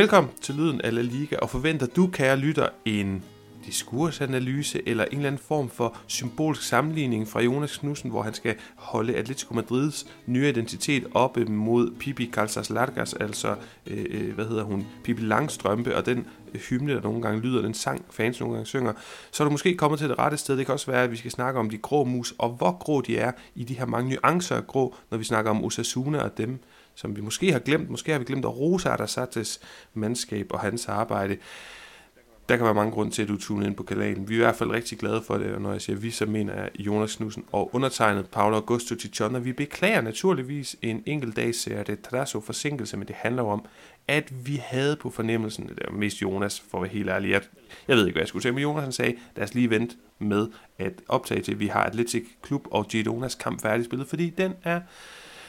Velkommen til Lyden af La Liga, og forventer du, kære lytter, en diskursanalyse eller en eller anden form for symbolsk sammenligning fra Jonas Knudsen, hvor han skal holde Atletico Madrids nye identitet op mod Pipi Calzas Largas, altså, øh, øh, hvad hedder hun, Pipi Langstrømpe, og den hymne, der nogle gange lyder, den sang fans nogle gange synger, så er du måske kommet til det rette sted. Det kan også være, at vi skal snakke om de grå mus, og hvor grå de er i de her mange nuancer af grå, når vi snakker om Osasuna og dem, som vi måske har glemt. Måske har vi glemt at rose Adasates mandskab og hans arbejde. Der kan være mange grunde til, at du tuner ind på kanalen. Vi er i hvert fald rigtig glade for det, og når jeg siger vi, så mener jeg Jonas Knudsen og undertegnet Paolo Augusto Tichon, og vi beklager naturligvis en enkelt dag serie det Tadasso forsinkelse, men det handler om, at vi havde på fornemmelsen, det var mest Jonas, for at være helt ærlig, jeg, jeg ved ikke, hvad jeg skulle sige, men Jonas han sagde, lad os lige vente med at optage til, at vi har Atletic Klub og Gironas kamp færdigspillet, fordi den er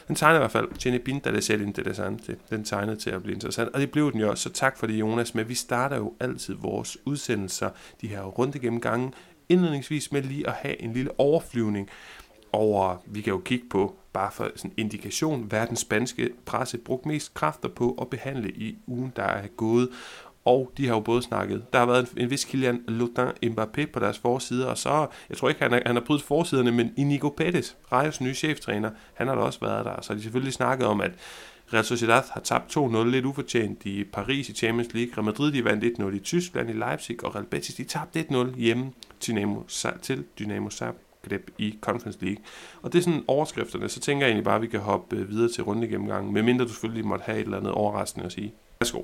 den tegner i hvert fald Jenny Pinta det selv interessante. Den tegnede til at blive interessant, og det blev den jo også, så tak for det Jonas. Men vi starter jo altid vores udsendelser, de her runde gennemgange, indledningsvis med lige at have en lille overflyvning over, vi kan jo kigge på, bare for sådan indikation, hvad den spanske presse brugt mest kræfter på at behandle i ugen, der er gået og de har jo både snakket. Der har været en, en vis Kylian Lotin Mbappé på deres forsider, og så, jeg tror ikke, han, er, han har brydet forsiderne, men Inigo Pettis, Rajos nye cheftræner, han har da også været der. Så har de selvfølgelig snakket om, at Real Sociedad har tabt 2-0 lidt ufortjent i Paris i Champions League. Real Madrid de vandt 1-0 i Tyskland i Leipzig, og Real Betis de tabte 1-0 hjemme til Dynamo, til Dynamo Zagreb i Conference League. Og det er sådan overskrifterne, så tænker jeg egentlig bare, at vi kan hoppe øh, videre til rundegennemgangen, medmindre du selvfølgelig måtte have et eller andet overraskende at sige. Værsgo.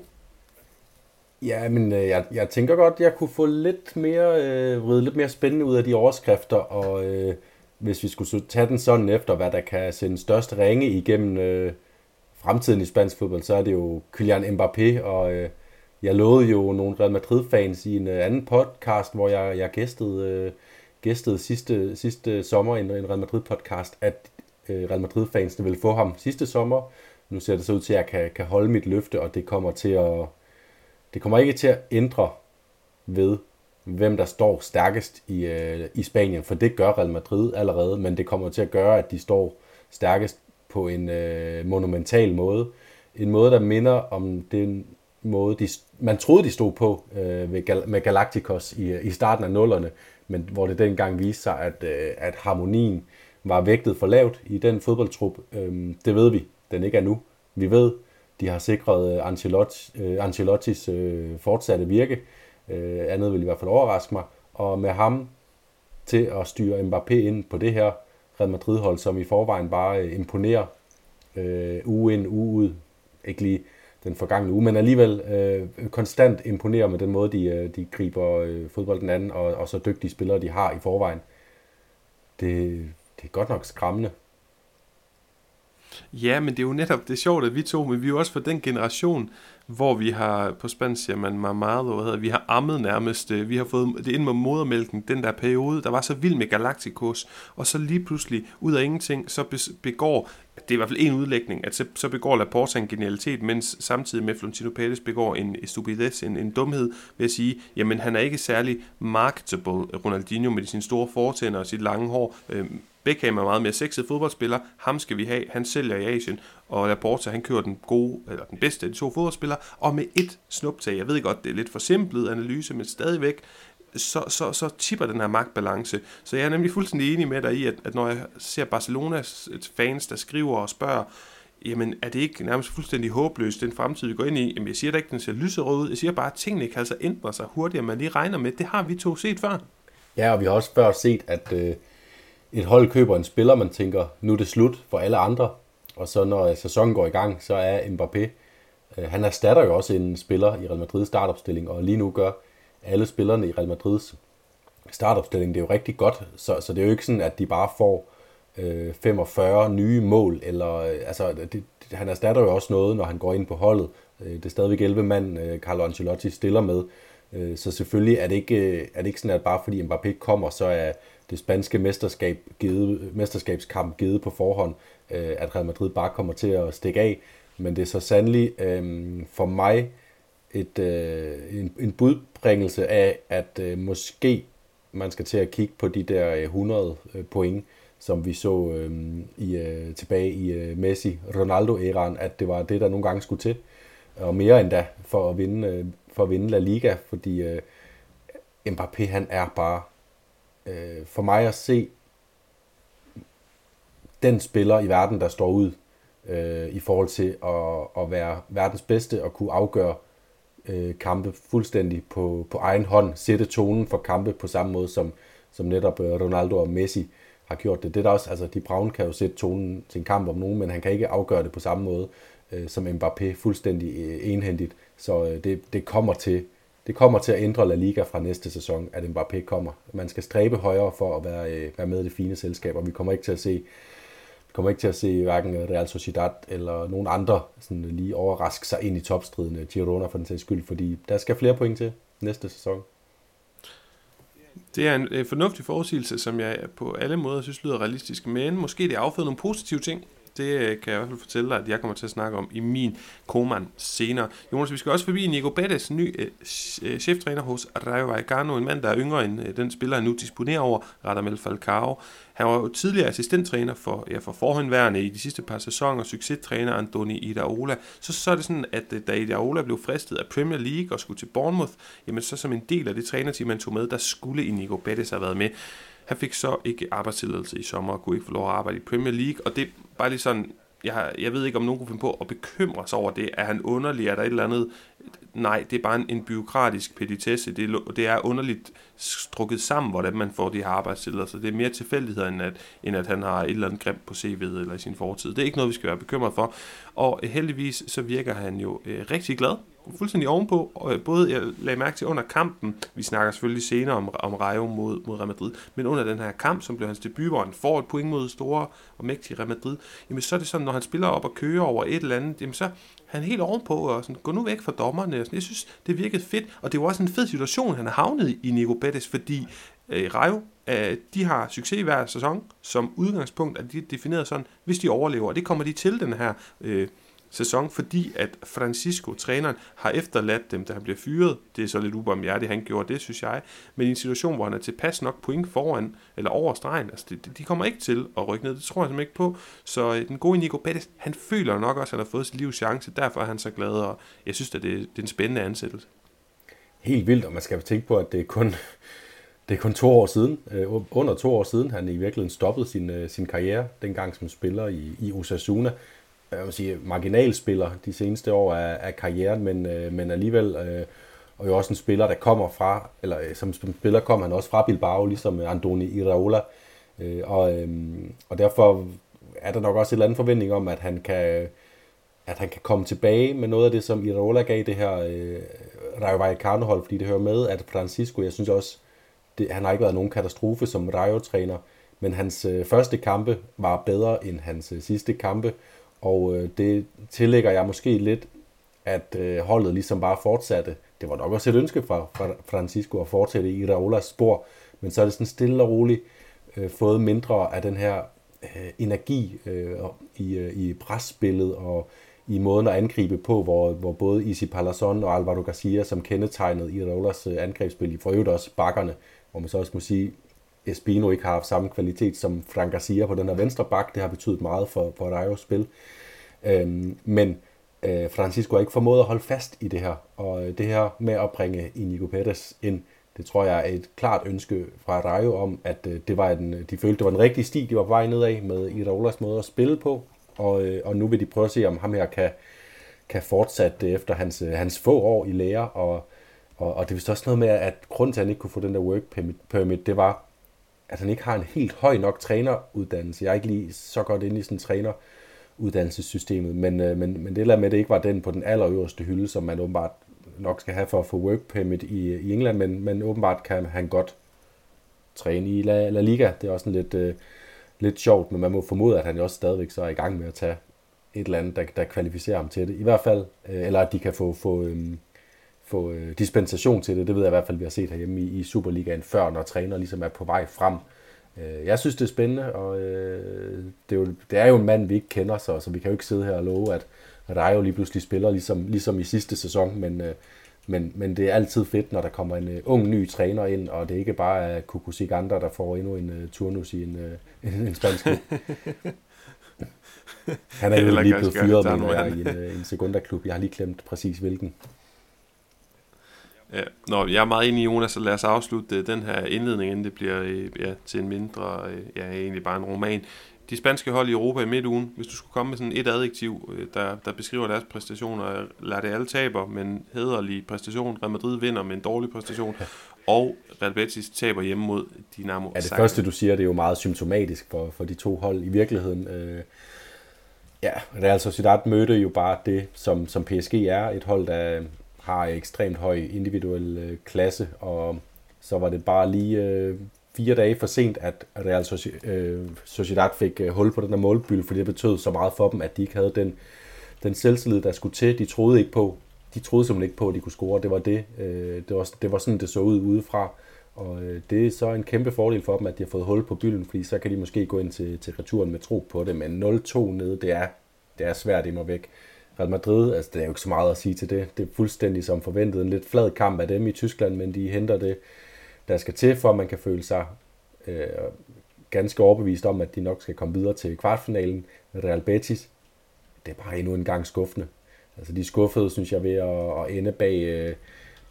Ja, men øh, jeg, jeg tænker godt, jeg kunne få lidt mere, øh, vride lidt mere spændende ud af de overskrifter, og øh, hvis vi skulle tage den sådan efter, hvad der kan sende største ringe igennem øh, fremtiden i spansk fodbold, så er det jo Kylian Mbappé, og øh, jeg lovede jo nogle Real Madrid-fans i en øh, anden podcast, hvor jeg, jeg gæstede, øh, gæstede sidste, sidste sommer i en, en Real Madrid-podcast, at øh, Real Madrid-fansene ville få ham sidste sommer. Nu ser det så ud til, at jeg kan, kan holde mit løfte, og det kommer til at det kommer ikke til at ændre ved, hvem der står stærkest i, øh, i Spanien, for det gør Real Madrid allerede, men det kommer til at gøre, at de står stærkest på en øh, monumental måde. En måde, der minder om den måde, de, man troede, de stod på øh, med, med Galacticos i, øh, i starten af nullerne, men hvor det dengang viste sig, at, øh, at harmonien var vægtet for lavt i den fodboldtrup. Øh, det ved vi, den ikke er nu. Vi ved, de har sikret øh, Ancelotti, øh, Ancelottis øh, fortsatte virke. Øh, andet vil i hvert fald overraske mig. Og med ham til at styre Mbappé ind på det her Real Madrid-hold, som i forvejen bare øh, imponerer øh, uge ind, uge ud. Ikke lige den forgangne uge, men alligevel øh, konstant imponerer med den måde, de, øh, de griber øh, fodbolden an, og, og så dygtige spillere, de har i forvejen. Det, det er godt nok skræmmende. Ja, men det er jo netop det er sjovt, at vi to, men vi er jo også fra den generation, hvor vi har, på spansk siger man mamado, hvad hedder, vi har ammet nærmest, øh, vi har fået det ind med modermælken, den der periode, der var så vild med Galacticos, og så lige pludselig, ud af ingenting, så begår, det er i hvert fald en udlægning, at så, så begår Laporta en genialitet, mens samtidig med Florentino Pérez begår en stupidez, en, en dumhed, ved at sige, jamen han er ikke særlig marketable, Ronaldinho med sine store fortænder og sit lange hår, øh, Beckham er meget mere sexet fodboldspiller. Ham skal vi have. Han sælger i Asien. Og Laporta, han kører den gode, eller den bedste af de to fodboldspillere. Og med et snuptag, jeg ved godt, det er lidt for simpelt analyse, men stadigvæk, så, så, så tipper den her magtbalance. Så jeg er nemlig fuldstændig enig med dig i, at, at når jeg ser Barcelonas fans, der skriver og spørger, jamen er det ikke nærmest fuldstændig håbløst, den fremtid, vi går ind i? Jamen jeg siger da ikke, den ser lyserød ud. Jeg siger bare, at tingene kan altså ændre sig hurtigere, man lige regner med. Det har vi to set før. Ja, og vi har også før set, at øh, et hold køber en spiller, man tænker, nu er det slut for alle andre. Og så når sæsonen går i gang, så er Mbappé, øh, han erstatter jo også en spiller i Real Madrids startopstilling, og lige nu gør alle spillerne i Real Madrids startopstilling det er jo rigtig godt. Så, så det er jo ikke sådan, at de bare får øh, 45 nye mål, eller øh, altså, det, han erstatter jo også noget, når han går ind på holdet. Øh, det er stadigvæk 11 mand, øh, Carlo Ancelotti stiller med. Øh, så selvfølgelig er det, ikke, øh, er det ikke sådan, at bare fordi Mbappé kommer, så er, det spanske mesterskab givet, mesterskabskamp givet på forhånd, øh, at Real Madrid bare kommer til at stikke af. Men det er så sandelig øh, for mig et, øh, en, en budbringelse af, at øh, måske man skal til at kigge på de der øh, 100 øh, point, som vi så øh, i, øh, tilbage i øh, Messi-Ronaldo-æraen, at det var det, der nogle gange skulle til. og mere end da, for at vinde, øh, for at vinde La Liga, fordi øh, Mbappé han er bare øh, for mig at se den spiller i verden, der står ud øh, i forhold til at, at være verdens bedste og kunne afgøre øh, kampe fuldstændig på, på egen hånd, sætte tonen for kampe på samme måde som, som netop øh, Ronaldo og Messi har gjort det. Det er der også, altså de Braun kan jo sætte tonen til en kamp om nogen, men han kan ikke afgøre det på samme måde øh, som Mbappé fuldstændig øh, enhændigt. Så øh, det, det kommer til det kommer til at ændre La Liga fra næste sæson, at Mbappé kommer. Man skal stræbe højere for at være, øh, være med i det fine selskab, og vi kommer ikke til at se vi kommer ikke til at se hverken Real Sociedad eller nogen andre sådan lige overraske sig ind i topstriden øh, Girona for den sags skyld, fordi der skal flere point til næste sæson. Det er en øh, fornuftig forudsigelse, som jeg på alle måder synes lyder realistisk, men måske det afføder nogle positive ting det øh, kan jeg i hvert fald fortælle dig, at jeg kommer til at snakke om i min Koman senere. Jonas, vi skal også forbi Nico Bettes, ny øh, øh, cheftræner hos Rayo Vallecano, en mand, der er yngre end øh, den spiller, han nu disponerer over, Radamel Falcao. Han var jo tidligere assistenttræner for, ja, for forhåndværende i de sidste par sæsoner, succestræner Andoni Iraola. Så, så er det sådan, at øh, da Iraola blev fristet af Premier League og skulle til Bournemouth, jamen så som en del af det trænerteam, man tog med, der skulle Inigo Bettes have været med. Han fik så ikke arbejdstilladelse i sommer og kunne ikke få lov at arbejde i Premier League, og det er bare lige sådan, jeg, jeg ved ikke, om nogen kunne finde på at bekymre sig over det. Er han underlig? Er der et eller andet? Nej, det er bare en, en byråkratisk peditesse. Det er, det er underligt strukket sammen, hvordan man får de her arbejdstilladelser. Det er mere tilfældighed, end at, end at han har et eller andet grimt på CV'et eller i sin fortid. Det er ikke noget, vi skal være bekymret for. Og øh, heldigvis så virker han jo øh, rigtig glad fuldstændig ovenpå. Og øh, både, jeg lagde mærke til under kampen, vi snakker selvfølgelig senere om, om Rayo mod, mod Real Madrid, men under den her kamp, som blev hans debut, hvor han får et point mod store og mægtige Real Madrid, jamen så er det sådan, når han spiller op og kører over et eller andet, jamen så han er helt ovenpå og sådan, gå nu væk fra dommerne. Og sådan. Jeg synes, det virkede fedt, og det var også en fed situation, han har havnet i, i Nico Bettis, fordi øh, Rayo, øh, de har succes i hver sæson, som udgangspunkt er de defineret sådan, hvis de overlever, og det kommer de til den her øh, sæson, fordi at Francisco, træneren, har efterladt dem, da han bliver fyret. Det er så lidt ubarmhjertigt, han gjorde det, synes jeg. Men i en situation, hvor han er tilpas nok point foran, eller over stregen, altså det, de kommer ikke til at rykke ned. Det tror jeg simpelthen ikke på. Så øh, den gode Nico Pettis, han føler nok også, at han har fået sit livs chance. Derfor er han så glad, og jeg synes, at det, det er en spændende ansættelse. Helt vildt, og man skal tænke på, at det er kun, det er kun to år siden, øh, under to år siden, han i virkeligheden stoppede sin, øh, sin karriere, dengang som spiller i, i Osasuna jeg vil sige, marginalspiller de seneste år af, af karrieren, men, øh, men alligevel, øh, og jo også en spiller, der kommer fra, eller øh, som spiller kommer han også fra Bilbao, ligesom Andoni Iraola, øh, og, øh, og derfor er der nok også et eller andet forventning om, at han kan, at han kan komme tilbage med noget af det, som Iraola gav det her øh, Rayo Vallecano-hold, fordi det hører med, at Francisco, jeg synes også, det, han har ikke været nogen katastrofe som Rayo-træner, men hans øh, første kampe var bedre end hans øh, sidste kampe, og øh, det tillægger jeg måske lidt, at øh, holdet ligesom bare fortsatte. Det var nok også et ønske fra, fra Francisco at fortsætte i Raolas spor, men så er det sådan stille og roligt øh, fået mindre af den her øh, energi øh, i, øh, i presspillet og i måden at angribe på, hvor, hvor både Isi Palazon og Alvaro Garcia, som kendetegnede i øh, angrebsspil, i for øvrigt også bakkerne, hvor man så også må sige, Espino ikke har haft samme kvalitet som Frank Garcia på den her venstre bak. Det har betydet meget for, for Rayos spil. Øhm, men øh, Francisco har ikke formået at holde fast i det her. Og øh, det her med at bringe Inigo Pérez ind, det tror jeg er et klart ønske fra Rayo om, at øh, det var en, de følte, det var en rigtig sti, de var på vej nedad med Iraolas måde at spille på. Og, øh, og nu vil de prøve at se, om ham her kan, kan fortsætte efter hans, øh, hans få år i lære. Og, og, og det er vist også noget med, at grunden til, at han ikke kunne få den der work permit, det var, at han ikke har en helt høj nok træneruddannelse. Jeg er ikke lige så godt inde i sådan træneruddannelsessystemet, men, øh, men, men det der med, at det ikke var den på den allerøverste hylde, som man åbenbart nok skal have for at få work permit i, øh, i England, men, men åbenbart kan han godt træne i La, La Liga. Det er også en lidt, uh, lidt sjovt, men man må formode, at han også stadigvæk så er i gang med at tage et eller andet, der, der kvalificerer ham til det. I hvert fald, uh, eller at de kan få, få, um, få øh, dispensation til det. Det ved jeg i hvert fald, vi har set herhjemme i, i Superligaen før, når træner ligesom er på vej frem. Øh, jeg synes, det er spændende, og øh, det, er jo, det er jo en mand, vi ikke kender, så, så vi kan jo ikke sidde her og love, at, er jo lige pludselig spiller, ligesom, ligesom i sidste sæson, men, øh, men, men det er altid fedt, når der kommer en uh, ung ny træner ind, og det ikke bare er Kukusik andre, der får endnu en turnus i en, en, en spansk Han er jo lige blevet fyret, jeg, i en, øh, en sekunderklub. Jeg har lige glemt præcis hvilken. Ja, Nå, jeg er meget enig i Jonas, så lad os afslutte øh, den her indledning, inden det bliver øh, ja, til en mindre, ja, egentlig bare en roman. De spanske hold i Europa i midtugen, hvis du skulle komme med sådan et adjektiv, der, der beskriver deres præstationer, det alle taber, men hederlig præstation. Real Madrid vinder med en dårlig præstation, og Real Betis taber hjemme mod Dinamo Ja, det Zagreb. første du siger, det er jo meget symptomatisk for, for de to hold i virkeligheden. Øh, ja, Real Sociedad mødte jo bare det, som, som PSG er, et hold, der har ekstremt høj individuel øh, klasse, og så var det bare lige øh, fire dage for sent, at Real øh, Sociedad fik øh, hul på den der målbyld, fordi det betød så meget for dem, at de ikke havde den, den selvtillid, der skulle til. De troede ikke på, de troede simpelthen ikke på, at de kunne score. Det var det. Øh, det, var, det var sådan, det så ud udefra. Og øh, det er så en kæmpe fordel for dem, at de har fået hul på bylden, fordi så kan de måske gå ind til, til returen med tro på det. Men 0-2 nede, det er, det er svært i mig væk. Real Madrid, altså det er jo ikke så meget at sige til det. Det er fuldstændig som forventet. En lidt flad kamp af dem i Tyskland, men de henter det, der skal til, for at man kan føle sig øh, ganske overbevist om, at de nok skal komme videre til kvartfinalen. Real Betis, det er bare endnu en gang skuffende. Altså de skuffede, synes jeg, ved at, at ende bag, øh,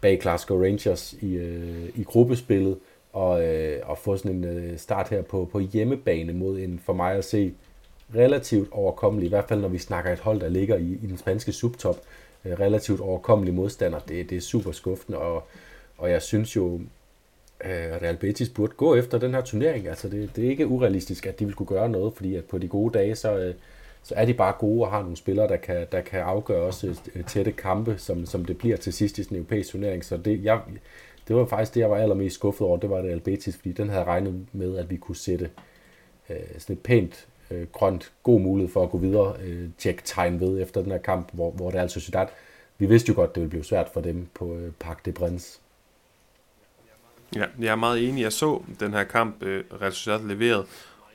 bag Glasgow Rangers i, øh, i gruppespillet, og, øh, og få sådan en øh, start her på, på hjemmebane mod en, for mig at se, relativt overkommelig, i hvert fald når vi snakker et hold, der ligger i, i den spanske subtop, øh, relativt overkommelig modstander. Det, det er super skuffende, og, og jeg synes jo, øh, Real Betis burde gå efter den her turnering. Altså det, det er ikke urealistisk, at de vil kunne gøre noget, fordi at på de gode dage, så, øh, så er de bare gode og har nogle spillere, der kan, der kan afgøre også øh, tætte kampe, som, som det bliver til sidst i sådan en europæisk turnering. Så det, jeg, det var faktisk det, jeg var allermest skuffet over, det var Real Betis, fordi den havde regnet med, at vi kunne sætte øh, sådan et pænt øh, grønt, god mulighed for at gå videre, øh, tjekke tegn ved efter den her kamp, hvor, hvor det er altså Sociedad. Vi vidste jo godt, det ville blive svært for dem på øh, Parc de Brens. Ja, jeg er meget enig. Jeg så den her kamp, øh, Real Sociedad leveret,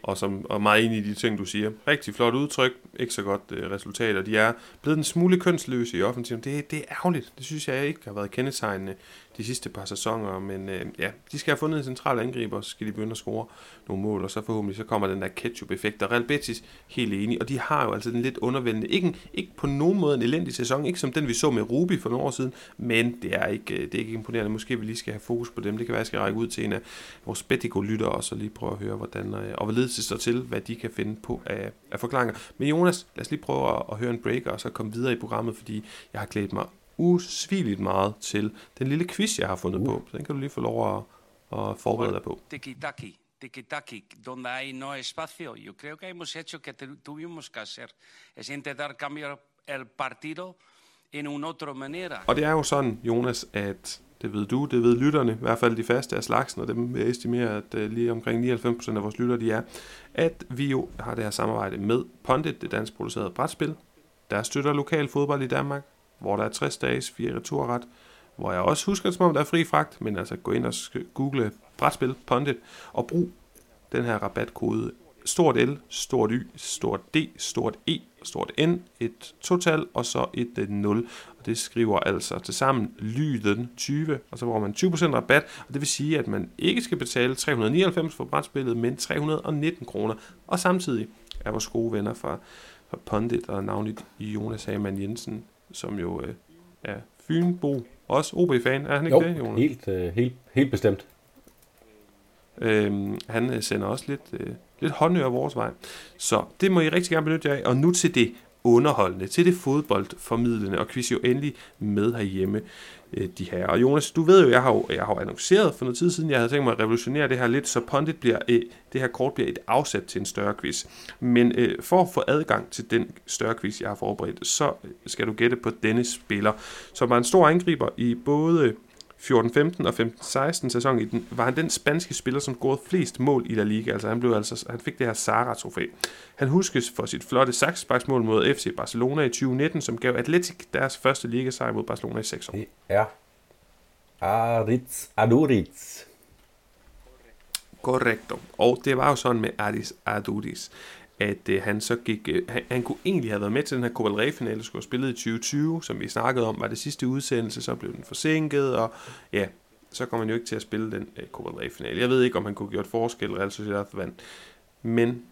og, som, og meget enig i de ting, du siger. Rigtig flot udtryk, ikke så godt øh, resultat, og de er blevet en smule kønsløse i offensiven. Det, det er ærgerligt. Det synes jeg ikke har været kendetegnende de sidste par sæsoner, men øh, ja, de skal have fundet en central angriber, så skal de begynde at score nogle mål, og så forhåbentlig så kommer den der ketchup-effekt. Og Real Betis, helt enig, og de har jo altså den lidt undervældende, ikke, ikke på nogen måde en elendig sæson, ikke som den vi så med Ruby for nogle år siden, men det er ikke, øh, det er ikke imponerende. Måske vi lige skal have fokus på dem. Det kan være, at jeg skal række ud til en af vores Betico-lyttere, og så lige prøve at høre, hvordan, øh, og hvorledes det står til, hvad de kan finde på af, af forklaringer. Men Jonas, lad os lige prøve at, at høre en break, og så komme videre i programmet, fordi jeg har glædet mig usvigeligt meget til den lille quiz, jeg har fundet uh. på. Så den kan du lige få lov at, at forberede dig på. Tiki-taki, tiki-taki, donde hay no espacio. Yo creo que hemos hecho que tuvimos que hacer. Es intentar cambiar el partido en una otra manera. Og det er jo sådan, Jonas, at det ved du, det ved lytterne, i hvert fald de faste af slagsen, og dem vil jeg estimere, at uh, lige omkring 99% af vores lyttere, de er, at vi jo har det her samarbejde med Pondit, det dansk producerede brætspil, der støtter lokal fodbold i Danmark, hvor der er 60 dages fire returret, hvor jeg også husker som om der er fri fragt, men altså gå ind og google brætspil Pondit, og brug den her rabatkode stort L, stort Y, stort D, stort E, stort N, et total og så et øh, 0. Og det skriver altså til sammen lyden 20, og så får man 20% rabat, og det vil sige, at man ikke skal betale 399 for brætspillet, men 319 kroner. Og samtidig er vores gode venner fra, fra Pondit og navnligt Jonas Hamann Jensen som jo øh, er Fynbo, også OB-fan, er han ikke jo, det, Jonas? helt, øh, helt, helt bestemt. Øhm, han øh, sender også lidt, øh, lidt håndører vores vej. Så det må I rigtig gerne benytte jer af. Og nu til det underholdende, til det fodboldformidlende, og quiz jo endelig med herhjemme, øh, de her. Og Jonas, du ved jo, jeg har jo, jeg har jo annonceret for noget tid siden, jeg havde tænkt mig at revolutionere det her lidt, så Pondit bliver, øh, det her kort bliver et afsæt til en større quiz. Men øh, for at få adgang til den større quiz, jeg har forberedt, så skal du gætte på denne spiller, som var en stor angriber i både 14-15 og 15-16 sæson i den, var han den spanske spiller, som scorede flest mål i La Liga. Altså han, blev altså, han fik det her Sara-trofæ. Han huskes for sit flotte saksbaksmål mod FC Barcelona i 2019, som gav Atletic deres første ligasejr mod Barcelona i 6 år. Det er Aritz Aduriz. Correcto. Og det var jo sådan med Aris Aduriz, at øh, han så gik, øh, han, han kunne egentlig have været med til den her Copa del Rey-finale, der skulle have spillet i 2020, som vi snakkede om, var det sidste udsendelse, så blev den forsinket, og ja, så kom han jo ikke til at spille den øh, Copa del Rey-finale. Jeg ved ikke, om han kunne gjort forskel, Real Sociedad vandt. Men,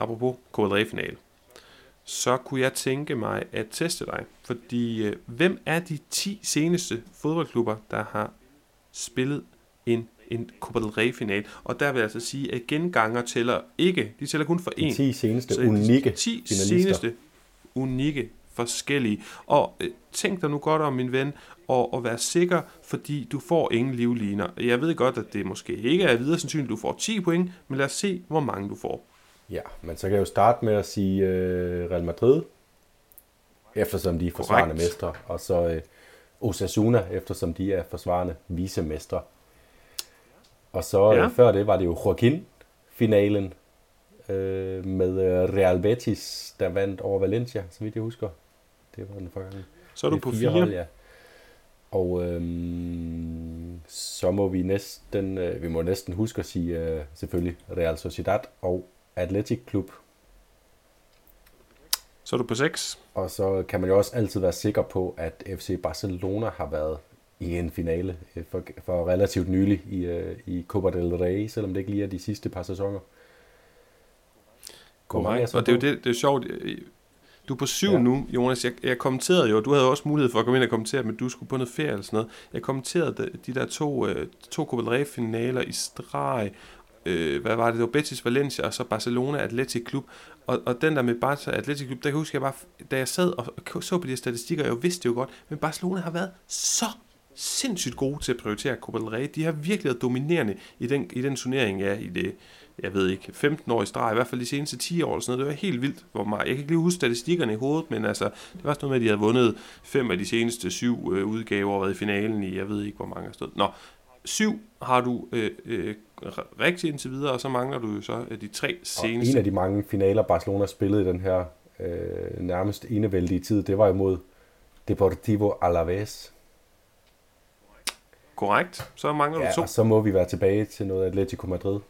apropos Copa del Rey-finale, så kunne jeg tænke mig at teste dig. Fordi øh, hvem er de 10 seneste fodboldklubber, der har spillet en en Copa del Rey final, og der vil jeg altså sige, at genganger tæller ikke, de tæller kun for én. De 10 seneste så unikke 10 finalister. seneste unikke forskellige. Og øh, tænk dig nu godt om, min ven, og, og være sikker, fordi du får ingen livliner. Jeg ved godt, at det måske ikke er videre sandsynligt, at du får 10 point, men lad os se, hvor mange du får. Ja, men så kan jeg jo starte med at sige øh, Real Madrid, eftersom de er forsvarende mestre, og så øh, Osasuna, eftersom de er forsvarende vicemestre. Og så ja. øh, før det var det jo Joaquin-finalen øh, med øh, Real Betis, der vandt over Valencia, så vidt jeg husker. Det var den forgangen. Så er du på fire. Hold, ja. Og øh, så må vi næsten, øh, vi må næsten huske at sige øh, selvfølgelig Real Sociedad og Athletic Club. Så er du på 6. Og så kan man jo også altid være sikker på, at FC Barcelona har været i en finale øh, for, for relativt nylig i, uh, i Copa del Rey, selvom det ikke lige er de sidste par sæsoner. Korrekt, og det er jo det, det er sjovt. Du er på syv ja. nu, Jonas. Jeg, jeg kommenterede jo, du havde også mulighed for at komme ind og kommentere, men du skulle på noget ferie eller sådan noget. Jeg kommenterede de, de der to, uh, to Copa del Rey-finaler i streg. Uh, hvad var det? Det var Betis Valencia og så Barcelona Athletic Club. Og, og den der med Barca Athletic Club, der kan jeg huske, jeg bare, da jeg sad og så på de statistikker, jeg vidste det jo godt, men Barcelona har været så sindssygt gode til at prioritere Copa del Rey. De har virkelig været dominerende i den, i den turnering, ja, i det, jeg ved ikke, 15 år i streg, i hvert fald de seneste 10 år eller sådan noget. Det var helt vildt, hvor meget. Jeg kan ikke lige huske statistikkerne i hovedet, men altså, det var sådan noget med, at de havde vundet fem af de seneste syv øh, udgaver og været i finalen i, jeg ved ikke, hvor mange stod. Nå, syv har du øh, øh, rigtig indtil videre, og så mangler du jo så øh, de tre seneste. Og en af de mange finaler, Barcelona spillede i den her øh, nærmest enevældige tid, det var imod Deportivo Alaves Korrekt. Så mangler ja, du to. og så må vi være tilbage til noget Atletico Madrid.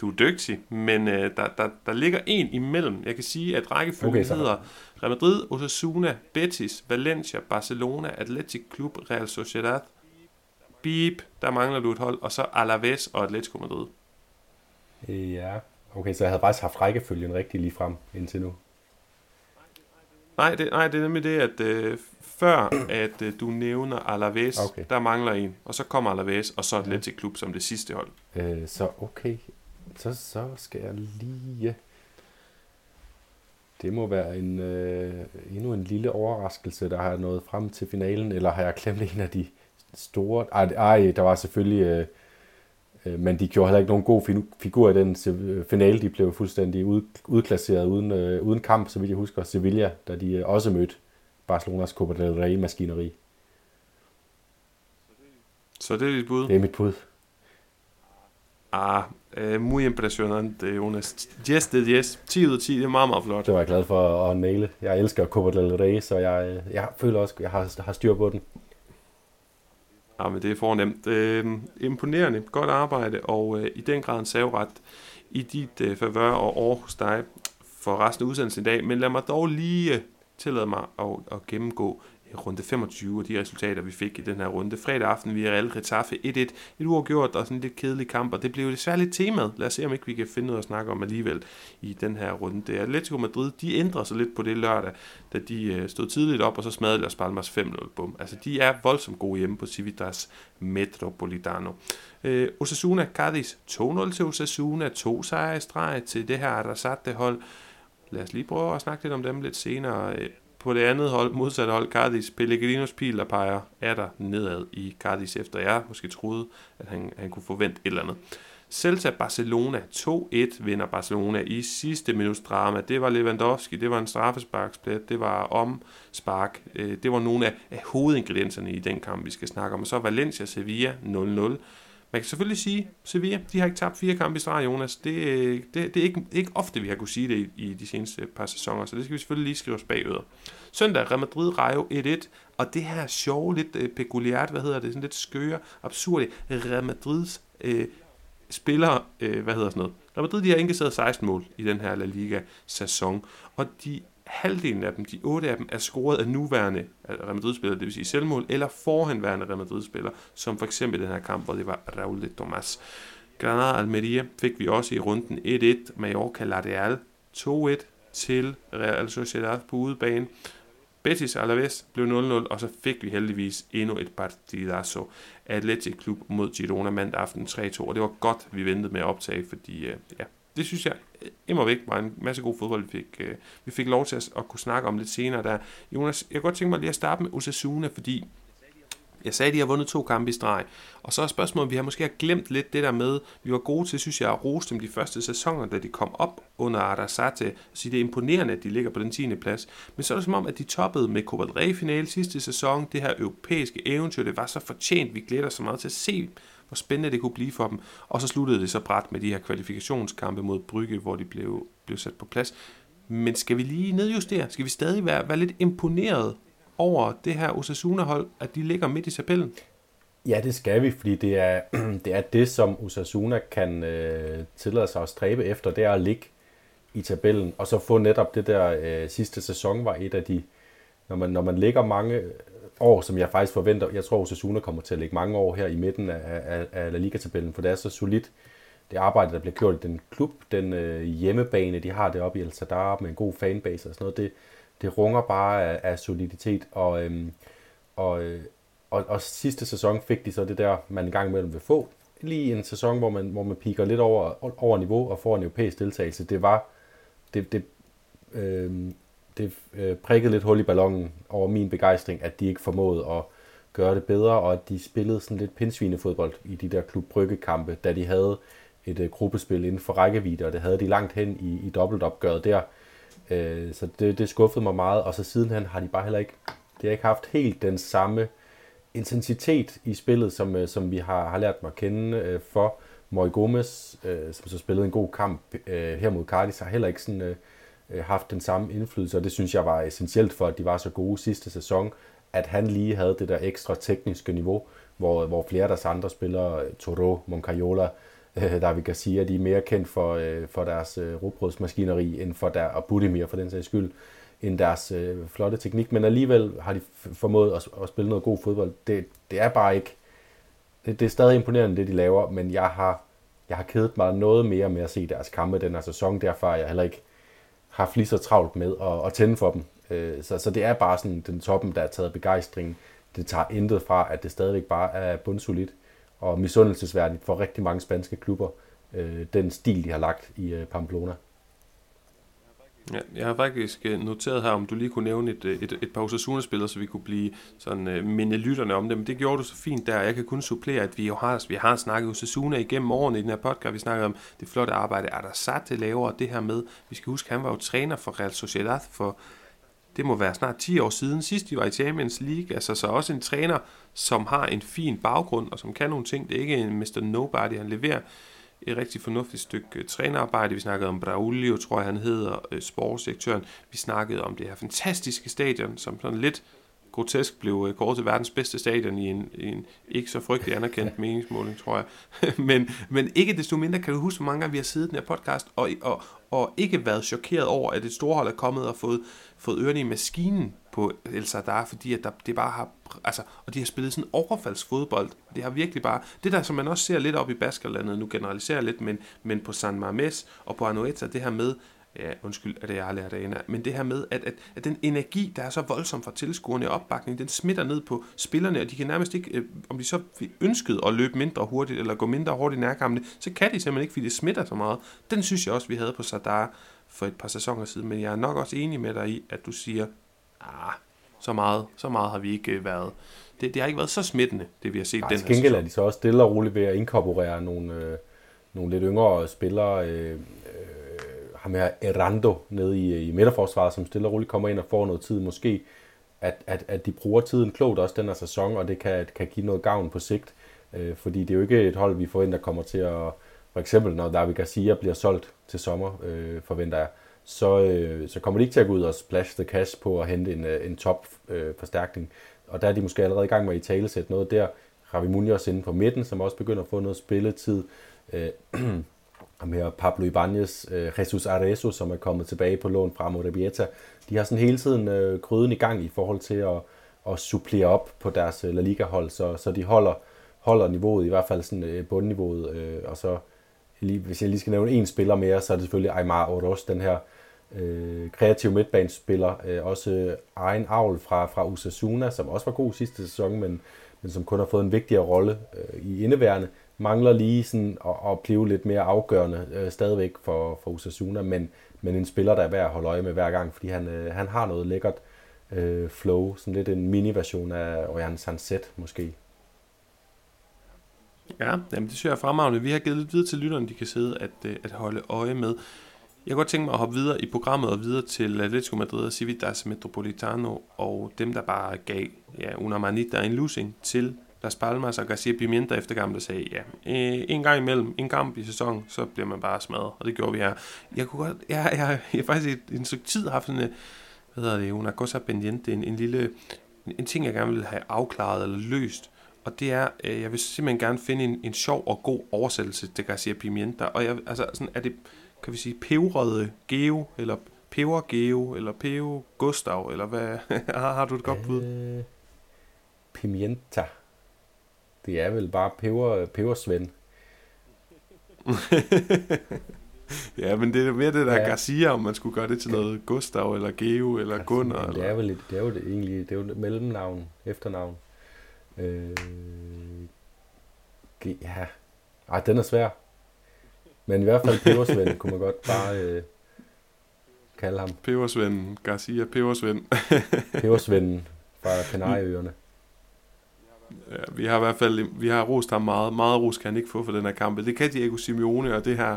Du er dygtig, men øh, der, der, der ligger en imellem. Jeg kan sige, at rækkefølgen okay, hedder Real Madrid, Osasuna, Betis, Valencia, Barcelona, Athletic Club, Real Sociedad. Beep, der mangler du et hold, og så Alaves og Atletico Madrid. Ja, okay, så jeg havde faktisk haft rækkefølgen rigtig lige frem indtil nu. Nej, det, nej, det er nemlig det, at øh, før at øh, du nævner Alaves, okay. der mangler en, og så kommer Alaves, og så Atletic Klub som det sidste hold. Øh, så okay, så, så skal jeg lige... Det må være en, øh, endnu en lille overraskelse, der har nået frem til finalen, eller har jeg glemt en af de store... Ej, ej der var selvfølgelig... Øh, men de gjorde heller ikke nogen god figur i den finale. De blev fuldstændig ud, udklasseret uden, øh, uden kamp, så vidt jeg husker. Sevilla, da de øh, også mødte Barcelonas Copa del Rey maskineri. Så det er dit bud? Det er mit bud. Ah, eh, muy impressionante, Jonas. Yes, det er yes. 10 ud af 10, det er meget, meget flot. Det var jeg glad for at næle. Jeg elsker Copa del Rey, så jeg, jeg føler også, at jeg har, har styr på den. Ja, men det er fornemt. Øh, imponerende, godt arbejde, og øh, i den grad en savret i dit øh, favør og over hos dig for resten af udsendelsen i dag. Men lad mig dog lige øh, tillade mig at, at gennemgå runde 25 og de resultater, vi fik i den her runde. Fredag aften, vi er Real Getafe 1-1. Et uafgjort og sådan en lidt kedelig kamp, og det blev desværre lidt temaet. Lad os se, om ikke vi kan finde noget at snakke om alligevel i den her runde. Atletico Madrid, de ændrer sig lidt på det lørdag, da de øh, stod tidligt op, og så smadrede Las Palmas 5-0. Bum. Altså, de er voldsomt gode hjemme på Civitas Metropolitano. Øh, Osasuna Cadiz 2-0 til Osasuna, to sejre i streg til det her Arrasate hold. Lad os lige prøve at snakke lidt om dem lidt senere. Øh, på det andet hold, modsatte hold, Cardis, Pellegrinos pil, der peger er der nedad i Cardis, efter jeg måske troede, at han, han kunne forvente et eller andet. Celta Barcelona 2-1 vinder Barcelona i sidste minuts drama. Det var Lewandowski, det var en straffesparksplet, det var om spark. Øh, det var nogle af, af hovedingredienserne i den kamp, vi skal snakke om. Og så Valencia Sevilla 0-0. Man kan selvfølgelig sige, Sevilla, de har ikke tabt fire kampe i streg, Jonas. Det, det, det er ikke, ikke ofte, vi har kunne sige det i, i de seneste par sæsoner, så det skal vi selvfølgelig lige skrive os bagud. Søndag, Real Madrid Rayo 1-1, og det her sjove, lidt øh, peculiart, hvad hedder det, sådan lidt skøre, absurde, Real Madrids øh, spillere, øh, hvad hedder sådan noget, Real Madrid, de har indkasseret 16 mål i den her La Liga-sæson, og de halvdelen af dem, de otte af dem, er scoret af nuværende Real Madrid-spillere, det vil sige selvmål, eller forhenværende Real Madrid-spillere, som for eksempel den her kamp, hvor det var Raul de Tomas. Granada Almeria fik vi også i runden 1-1, Mallorca Lareal 2-1 til Real Sociedad på udebane. Betis Alaves blev 0-0, og så fik vi heldigvis endnu et partidazo. Athletic Klub mod Girona mandag aften 3-2, og det var godt, vi ventede med at optage, fordi øh, ja, det synes jeg øh, immer væk var en masse god fodbold, vi fik, øh, vi fik lov til at, at kunne snakke om lidt senere. Der. Jonas, jeg kan godt tænke mig lige at starte med Osasuna, fordi jeg sagde, at de har vundet to kampe i streg. Og så er spørgsmålet, om vi har måske har glemt lidt det der med, vi var gode til, synes jeg, at rose dem de første sæsoner, da de kom op under Arasate. Så det er imponerende, at de ligger på den 10. plads. Men så er det som om, at de toppede med Copa del Rey finale sidste sæson. Det her europæiske eventyr, det var så fortjent. Vi glæder så meget til at se, hvor spændende det kunne blive for dem. Og så sluttede det så bræt med de her kvalifikationskampe mod Brygge, hvor de blev, blev sat på plads. Men skal vi lige nedjustere? Skal vi stadig være, være lidt imponeret over det her Osasuna-hold, at de ligger midt i tabellen? Ja, det skal vi, fordi det er det, er det som Osasuna kan øh, tillade sig at stræbe efter, det er at ligge i tabellen, og så få netop det der øh, sidste sæson var et af de, når man, når man ligger mange år, som jeg faktisk forventer, jeg tror Osasuna kommer til at ligge mange år her i midten af, af, af La Liga-tabellen, for det er så solidt, det arbejde, der bliver gjort i den klub, den øh, hjemmebane, de har deroppe i El Sadar med en god fanbase og sådan noget, det, det runger bare af, af soliditet, og, øhm, og, øh, og, og sidste sæson fik de så det der, man en gang imellem vil få. Lige en sæson, hvor man, hvor man piker lidt over, over niveau og får en europæisk deltagelse. Det var, det, det, øh, det øh, prikkede lidt hul i ballonen over min begejstring, at de ikke formåede at gøre det bedre, og at de spillede sådan lidt pindsvinefodbold i de der klub kampe da de havde et øh, gruppespil inden for rækkevidde, og det havde de langt hen i, i dobbeltopgøret der. Øh, så det, det skuffede mig meget, og så sidenhen har de bare heller ikke, det har ikke haft helt den samme intensitet i spillet, som, øh, som vi har, har lært mig at kende øh, for. Moy Gomes, øh, som så spillede en god kamp øh, her mod Cardis, har heller ikke sådan, øh, Øh, haft den samme indflydelse, og det synes jeg var essentielt for, at de var så gode sidste sæson, at han lige havde det der ekstra tekniske niveau, hvor, hvor flere af deres andre spillere, øh, Toro, Moncayola, øh, David Garcia, de er mere kendt for, for deres øh, robrødsmaskineri, end for der, og Budimir for den sags skyld, end deres flotte teknik, men alligevel har de formået at, at spille noget god fodbold. Det, det er bare ikke, det, det er stadig imponerende, det de laver, men jeg har, jeg har kedet mig noget mere med at se deres kampe den her sæson, derfor er jeg heller ikke haft lige så travlt med at, at tænde for dem. Øh, så, så det er bare sådan den toppen, der er taget begejstring. Det tager intet fra, at det stadigvæk bare er bundsolidt og misundelsesværdigt for rigtig mange spanske klubber, øh, den stil, de har lagt i øh, Pamplona. Ja, jeg har faktisk øh, noteret her, om du lige kunne nævne et, øh, et, et par Osasuna-spillere, så vi kunne blive sådan øh, minde lytterne om dem. Det gjorde du så fint der. Jeg kan kun supplere, at vi jo har, vi har snakket Osasuna igennem årene i den her podcast. Vi snakkede om det flotte arbejde, er der sat det det her med. Vi skal huske, han var jo træner for Real Sociedad for det må være snart 10 år siden, sidst de var i Champions League, altså så også en træner, som har en fin baggrund, og som kan nogle ting, det er ikke en Mr. Nobody, han leverer et rigtig fornuftigt stykke øh, trænerarbejde. Vi snakkede om Braulio, tror jeg han hedder, øh, sportsdirektøren. Vi snakkede om det her fantastiske stadion, som sådan lidt grotesk blev øh, kåret til verdens bedste stadion i en, i en ikke så frygtelig anerkendt meningsmåling, tror jeg. men, men ikke desto mindre kan du huske, hvor mange gange vi har siddet i den her podcast og, og, og ikke været chokeret over, at et storhold er kommet og fået, fået ørerne i maskinen på El Sadar, fordi at der, det bare har, altså, og de har spillet sådan overfaldsfodbold. Det har virkelig bare, det der som man også ser lidt op i Baskerlandet, nu generaliserer lidt, men, men på San Mames og på Anoeta, det her med, ja, undskyld, at jeg har lært af men det her med, at, at, at den energi, der er så voldsom fra tilskuerne og opbakning, den smitter ned på spillerne, og de kan nærmest ikke, øh, om de så ønskede at løbe mindre hurtigt, eller gå mindre hurtigt i nærkampene, så kan de simpelthen ikke, fordi det smitter så meget. Den synes jeg også, vi havde på Sadar for et par sæsoner siden, men jeg er nok også enig med dig i, at du siger, ah, så meget, så meget har vi ikke øh, været. Det, det har ikke været så smittende, det vi har set Ej, den her sæson. er de så også stille og roligt ved at inkorporere nogle, øh, nogle lidt yngre spillere, øh, ham her Erando nede i, i midterforsvaret, som stille og roligt kommer ind og får noget tid måske, at, at, at de bruger tiden klogt også den her sæson, og det kan, kan give noget gavn på sigt. Øh, fordi det er jo ikke et hold, vi forventer kommer til at, for eksempel når David Garcia bliver solgt til sommer, øh, forventer jeg, så, øh, så kommer de ikke til at gå ud og splash the cash på at hente en, øh, en top øh, forstærkning. Og der er de måske allerede i gang med at i tale sætte noget der. Ravi Munoz inden på midten, som også begynder at få noget spilletid. Øh, ham her Pablo Ibanez, øh, Jesus Arezo, som er kommet tilbage på lån fra Morabieta, De har sådan hele tiden øh, i gang i forhold til at, at supplere op på deres øh, La Liga-hold, så, så de holder, holder niveauet, i hvert fald sådan øh, bundniveauet, øh, og så lige, hvis jeg lige skal nævne en spiller mere, så er det selvfølgelig Aymar Oroz, den her øh, kreative midtbanespiller. Øh, også øh, egen avl fra, fra Usasuna, som også var god sidste sæson, men, men som kun har fået en vigtigere rolle øh, i indeværende. Mangler lige sådan at, at blive lidt mere afgørende øh, stadigvæk for, for Usasuna, men, men en spiller, der er værd at holde øje med hver gang, fordi han, øh, han har noget lækkert øh, flow, sådan lidt en mini-version af Orion Sunset måske. Ja, jamen det synes jeg er fremragende. Vi har givet lidt videre til lytterne, de kan sidde at, øh, at holde øje med. Jeg kunne godt tænke mig at hoppe videre i programmet og videre til Atletico Madrid og Civitas Metropolitano, og dem, der bare gav ja, una manita en losing til Las Palmas og Garcia Pimienta efter kampen, der sagde, ja, øh, en gang imellem, en kamp i sæson, så bliver man bare smadret, og det gjorde vi her. Jeg kunne godt, jeg, jeg, jeg, jeg har faktisk i en stykke tid haft sådan, øh, hvad hedder det, una cosa pendiente, en, en lille, en ting, jeg gerne vil have afklaret eller løst, og det er, øh, jeg vil simpelthen gerne finde en, en sjov og god oversættelse til Garcia Pimienta, og jeg, altså sådan, er det, kan vi sige, pevrede Geo, eller peber Geo, eller peo Gustav, eller hvad, har, har du et godt bud? Øh, pimienta. Det er vel bare peber, pebersvend. ja, men det er mere det der ja. Garcia, om man skulle gøre det til noget Gustav, eller Geo, eller Garcia, Gunnar. Det er, vel, det er jo det, egentlig, det er jo et mellemnavn, efternavn. Øh, ja, Ej, den er svær. Men i hvert fald Pebersvend kunne man godt bare øh, kalde ham. Pebersvend, Garcia Pebersvend. Pebersvend fra Kanarieøerne. Vi har i hvert fald vi har rost ham meget. Meget ros kan han ikke få for den her kamp. Det kan Diego Simeone, og det her,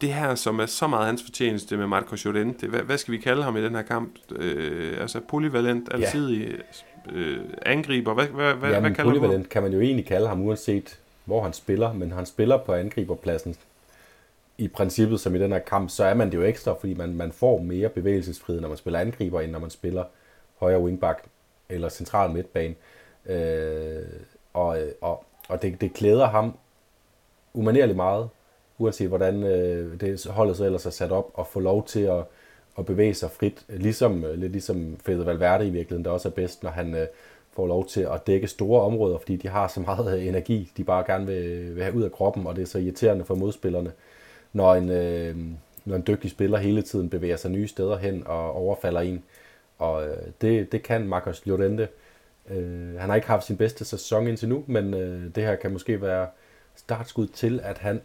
det her, som er så meget hans fortjeneste med Marco Llorente. Hvad, hvad skal vi kalde ham i den her kamp? Øh, altså polyvalent, altid ja. øh, angriber. Hvad, hvad, hvad, ja, hvad kalder polyvalent kan man jo egentlig kalde ham, uanset hvor han spiller. Men han spiller på angriberpladsen i princippet, som i den her kamp, så er man det jo ekstra, fordi man, man får mere bevægelsesfrihed, når man spiller angriber, end når man spiller højre wingback eller central midtbane. Øh, Øh, og øh, og, og det, det klæder ham umanerligt meget, uanset hvordan øh, det holdet så ellers er sat op, og få lov til at, at bevæge sig frit, ligesom, øh, lidt ligesom Fede Valverde i virkeligheden, der også er bedst, når han øh, får lov til at dække store områder, fordi de har så meget energi, de bare gerne vil, vil have ud af kroppen, og det er så irriterende for modspillerne, når en, øh, når en dygtig spiller hele tiden bevæger sig nye steder hen og overfalder en. Og øh, det, det kan Marcos Llorente. Øh, Øh, han har ikke haft sin bedste sæson indtil nu, men øh, det her kan måske være startskud til, at han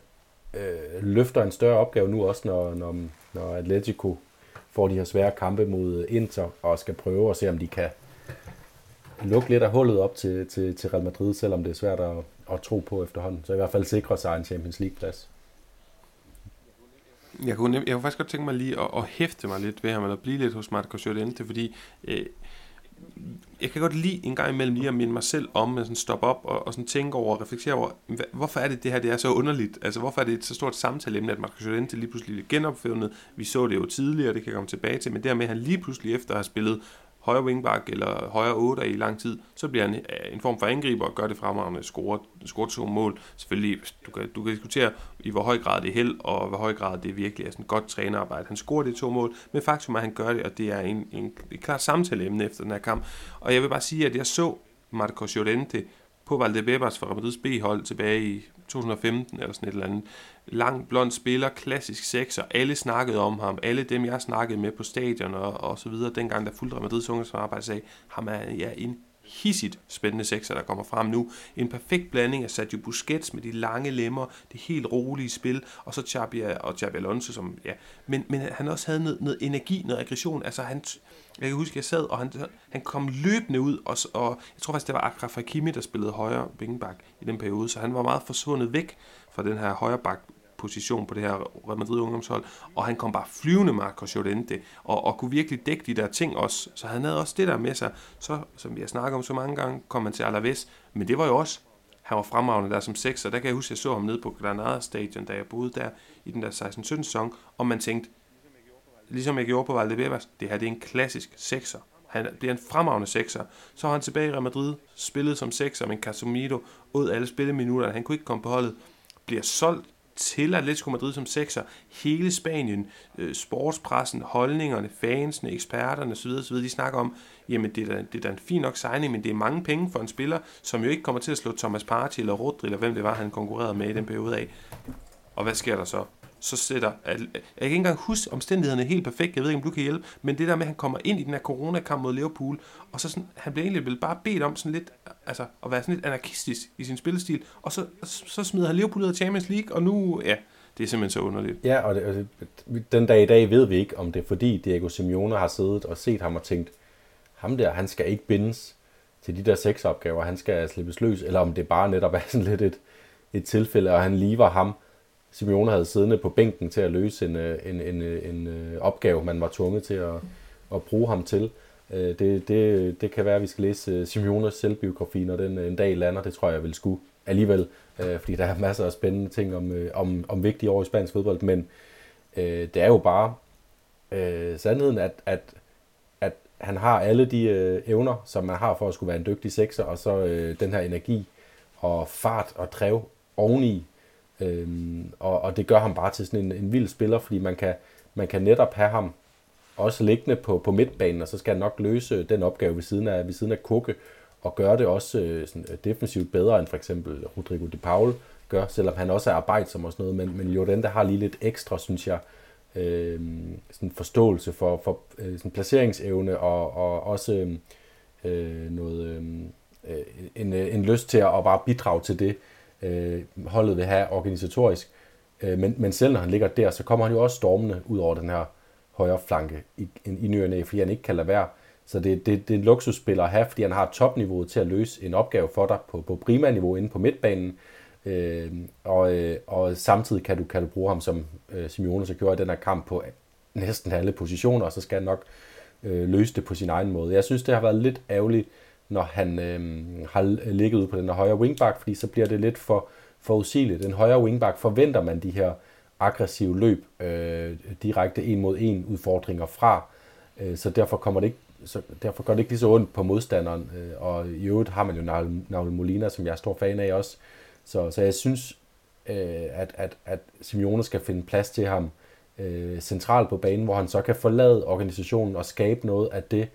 øh, løfter en større opgave nu også, når, når, når Atletico får de her svære kampe mod øh, Inter og skal prøve at se, om de kan lukke lidt af hullet op til, til, til Real Madrid, selvom det er svært at, at tro på efterhånden. Så i hvert fald sikre sig en Champions League-plads. Jeg kunne, jeg kunne faktisk godt tænke mig lige at, at hæfte mig lidt ved ham, eller blive lidt hos Marco Llorente, fordi øh, jeg kan godt lide en gang imellem lige at minde mig selv om, at sådan stoppe op og, og sådan tænke over og reflektere over, hvorfor er det det her, det er så underligt? Altså, hvorfor er det et så stort samtaleemne, at Marcus Llorente lige pludselig er genopfundet? Vi så det jo tidligere, det kan jeg komme tilbage til, men dermed han lige pludselig efter at have spillet højre wingback eller højre 8 i lang tid, så bliver han øh, en form for angriber og gør det fremragende, score, score to mål. Selvfølgelig, du kan, du kan diskutere i hvor høj grad det er held, og hvor høj grad det virkelig er sådan godt trænerarbejde. Han scorer det to mål, men faktum er, at han gør det, og det er en, en, et klart samtaleemne efter den her kamp. Og jeg vil bare sige, at jeg så Marcos Llorente på Valdebebas for Madrid's B-hold tilbage i 2015 eller sådan et eller andet. Lang, blond spiller, klassisk sekser. Alle snakkede om ham. Alle dem, jeg snakkede med på stadion og, og så videre, dengang der fulgte Real Madrid's ungdomsarbejde, sagde, ham er ja, en hissigt spændende sekser, der kommer frem nu. En perfekt blanding af Sergio Busquets med de lange lemmer, det helt rolige spil, og så Xabi og Xabi Alonso, som, ja, men, men han også havde noget, noget energi, noget aggression, altså han, jeg kan huske, jeg sad, og han, han kom løbende ud, og, og jeg tror faktisk, det var Akraf Hakimi, der spillede højre wingback i den periode, så han var meget forsvundet væk fra den her højre bak position på det her Real Madrid ungdomshold, og han kom bare flyvende Marcos Llorente, og, og kunne virkelig dække de der ting også, så han havde også det der med sig, så, som vi har snakket om så mange gange, kom han til Alaves, men det var jo også, han var fremragende der som sekser, der kan jeg huske, at jeg så ham nede på Granada Stadion, da jeg boede der i den der 16-17 sæson, og man tænkte, ligesom jeg gjorde på Valdebebas, det her det er en klassisk sekser. Han bliver en fremragende sekser. Så har han tilbage i Real Madrid, spillet som sekser, men Casemiro ud alle spilleminutter. Han kunne ikke komme på holdet. Bliver solgt til Atletico Madrid som sekser. Hele Spanien, øh, sportspressen, holdningerne, fansene, eksperterne osv., osv. de snakker om, jamen det er, da, det er da en fin nok signing, men det er mange penge for en spiller, som jo ikke kommer til at slå Thomas Partey eller Rodri, eller hvem det var, han konkurrerede med i den periode af. Og hvad sker der så? Så sætter... Jeg kan ikke engang huske omstændighederne helt perfekt. Jeg ved ikke, om du kan hjælpe. Men det der med, at han kommer ind i den her coronakamp mod Liverpool, og så sådan, han bliver egentlig vel bare bedt om sådan lidt, altså, at være sådan lidt anarkistisk i sin spillestil, og så, så smider han Liverpool ud af Champions League, og nu, ja, det er simpelthen så underligt. Ja, og, det, og det, den dag i dag ved vi ikke, om det er fordi Diego Simeone har siddet og set ham og tænkt, ham der, han skal ikke bindes til de der seks opgaver, han skal slippes løs, eller om det bare netop er sådan lidt et, et tilfælde, og han lige var ham, Simeone havde siddende på bænken til at løse en, øh, en, en, øh, en, øh, opgave, man var tvunget til at, at bruge ham til. Det, det, det kan være, at vi skal læse Simeones selvbiografi, når den en dag lander. Det tror jeg, jeg vil skulle alligevel, fordi der er masser af spændende ting om, om, om vigtige år i spansk fodbold. Men det er jo bare øh, sandheden, at, at, at han har alle de øh, evner, som man har for at skulle være en dygtig sekser, og så øh, den her energi og fart og drev oveni, Øhm, og, og det gør ham bare til sådan en, en vild spiller, fordi man kan, man kan netop have ham også liggende på, på midtbanen, og så skal han nok løse den opgave ved siden af, ved siden af Kukke, og gøre det også øh, sådan, øh, defensivt bedre end for eksempel Rodrigo de Paul gør, selvom han også er arbejdsom og sådan noget, men, men Jordan, der har lige lidt ekstra, synes jeg, øh, sådan forståelse for, for øh, sådan placeringsevne og, og også øh, øh noget, øhm, øh, en, øh, en lyst til at bare bidrage til det, øh, holdet vil have organisatorisk. Øh, men, men selv når han ligger der, så kommer han jo også stormende ud over den her højre flanke i, i ny og næ, fordi han ikke kan lade være. Så det, det, det er en luksusspiller at have, fordi han har topniveauet til at løse en opgave for dig på, på primærniveau inde på midtbanen. Øh, og, øh, og samtidig kan du, kan du bruge ham, som øh, Simeone så gjorde i den her kamp, på næsten alle positioner, og så skal han nok øh, løse det på sin egen måde. Jeg synes, det har været lidt ærgerligt, når han øh, har ligget ude på den højre wingback, fordi så bliver det lidt for forudsigeligt. Den højre wingback forventer man de her aggressive løb, øh, direkte en mod en udfordringer fra, øh, så derfor kommer det ikke så derfor gør det ikke lige så ondt på modstanderen, øh, og i øvrigt har man jo Naul Molina, som jeg er stor fan af også, så, så jeg synes, øh, at, at, at Simeone skal finde plads til ham øh, centralt på banen, hvor han så kan forlade organisationen og skabe noget af det,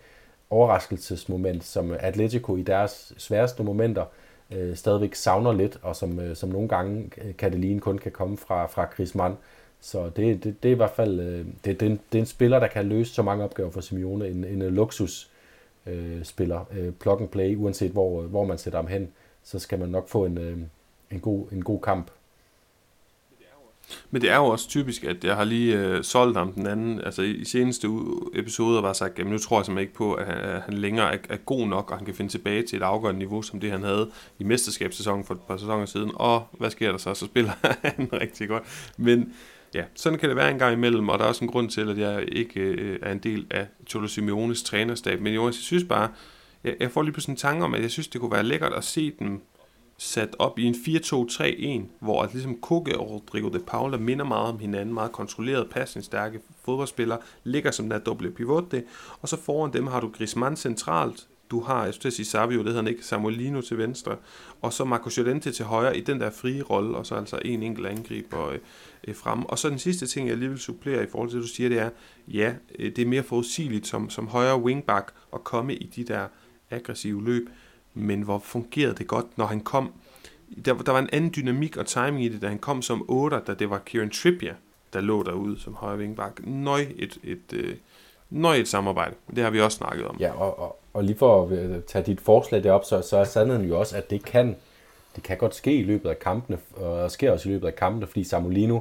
overraskelsesmoment, som Atletico i deres sværeste momenter øh, stadigvæk savner lidt, og som, øh, som nogle gange øh, kan det ligne kun kan komme fra, fra Griezmann. Så det, det, det er i hvert fald øh, det, det, er en, det er en spiller, der kan løse så mange opgaver for Simeone. En, en luksus øh, spiller. Øh, øh, plug and play, uanset hvor, øh, hvor man sætter ham hen, så skal man nok få en, øh, en, god, en god kamp. Men det er jo også typisk, at jeg har lige øh, solgt ham den anden, altså i, i seneste episoder var sagt, jamen nu tror jeg simpelthen ikke på, at han, at han længere er, er god nok, og han kan finde tilbage til et afgørende niveau, som det han havde i mesterskabssæsonen for et par sæsoner siden. Og hvad sker der så? Så spiller han rigtig godt. Men ja, sådan kan det være en gang imellem, og der er også en grund til, at jeg ikke øh, er en del af Cholo Simeones trænerstab. Men jo, jeg synes bare, jeg, jeg får lige pludselig en tanke om, at jeg synes, det kunne være lækkert at se dem sat op i en 4-2-3-1, hvor at ligesom Koke og Rodrigo de Paula minder meget om hinanden, meget kontrolleret, passningsstærke fodboldspillere, ligger som der doble pivot det, og så foran dem har du Griezmann centralt, du har, jeg skulle sige Savio, det hedder han ikke, Samuelino til venstre, og så Marco Llorente til højre i den der frie rolle, og så altså en enkelt angriber øh, øh, frem. Og så den sidste ting, jeg lige vil supplere i forhold til det, du siger, det er, ja, øh, det er mere forudsigeligt som, som højre wingback at komme i de der aggressive løb, men hvor fungerede det godt, når han kom. Der, der var en anden dynamik og timing i det, da han kom som 8, da det var Kieran Trippier, der lå derude som højre vingbak. Nøj et, et, et, øh, nøj et samarbejde. Det har vi også snakket om. Ja, og, og, og lige for at øh, tage dit forslag derop, så, så er sandheden jo også, at det kan, det kan godt ske i løbet af kampene, og sker også i løbet af kampene, fordi Samolino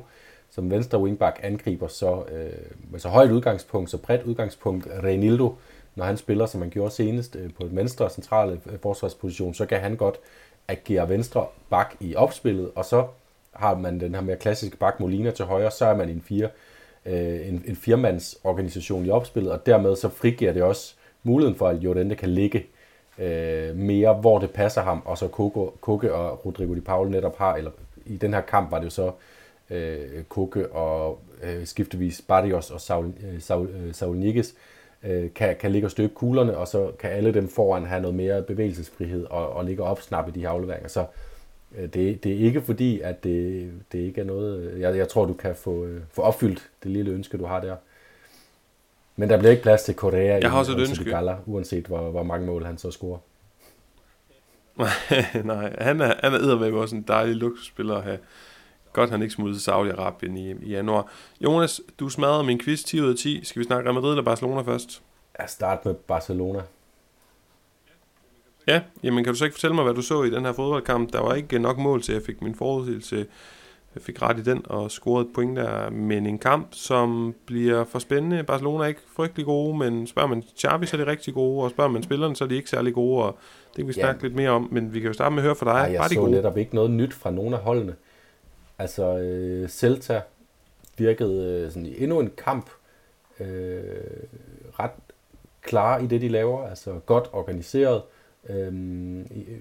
som venstre wingback angriber så, øh, med så højt udgangspunkt, så bredt udgangspunkt, Reinildo, når han spiller, som man gjorde senest øh, på et venstre centrale øh, forsvarsposition, så kan han godt agere venstre bak i opspillet, og så har man den her mere klassiske bak Molina til højre, så er man en fire øh, en, en firmands organisation i opspillet, og dermed så frigiver det også muligheden for, at Jordan kan ligge øh, mere, hvor det passer ham, og så Koke, Koke og Rodrigo Di Paul netop har, eller i den her kamp var det jo så øh, Koke og øh, skiftevis Barrios og Saul, øh, Saul, øh, Saul Niguez, øh, kan, kan ligge og støbe kuglerne, og så kan alle dem foran have noget mere bevægelsesfrihed og, og ligge og opsnappe de her afleveringer. Så øh, det, det er ikke fordi, at det, det ikke er noget... Jeg, jeg tror, du kan få, øh, få opfyldt det lille ønske, du har der. Men der bliver ikke plads til Korea jeg har også et ønske. Gala, uanset hvor, hvor mange mål han så scorer. Nej, han er, han er med også en dejlig luksusspiller at have, Godt, han ikke smuttede til Saudi-Arabien i, i januar. Jonas, du smadrede min quiz 10 ud af 10. Skal vi snakke Real Madrid eller Barcelona først? Jeg starter med Barcelona. Ja, jamen kan du så ikke fortælle mig, hvad du så i den her fodboldkamp? Der var ikke nok mål til, at jeg fik min forudsigelse jeg fik ret i den og scorede et point der. Men en kamp, som bliver for spændende. Barcelona er ikke frygtelig gode, men spørger man Xavi, så er de rigtig gode, og spørger man spillerne, så er de ikke særlig gode, og det kan vi snakke ja. lidt mere om. Men vi kan jo starte med at høre fra dig. Nej, jeg var de så gode? netop ikke noget nyt fra nogen af holdene. Altså, øh, Celta virkede øh, sådan i endnu en kamp øh, ret klar i det, de laver. Altså godt organiseret. Øh,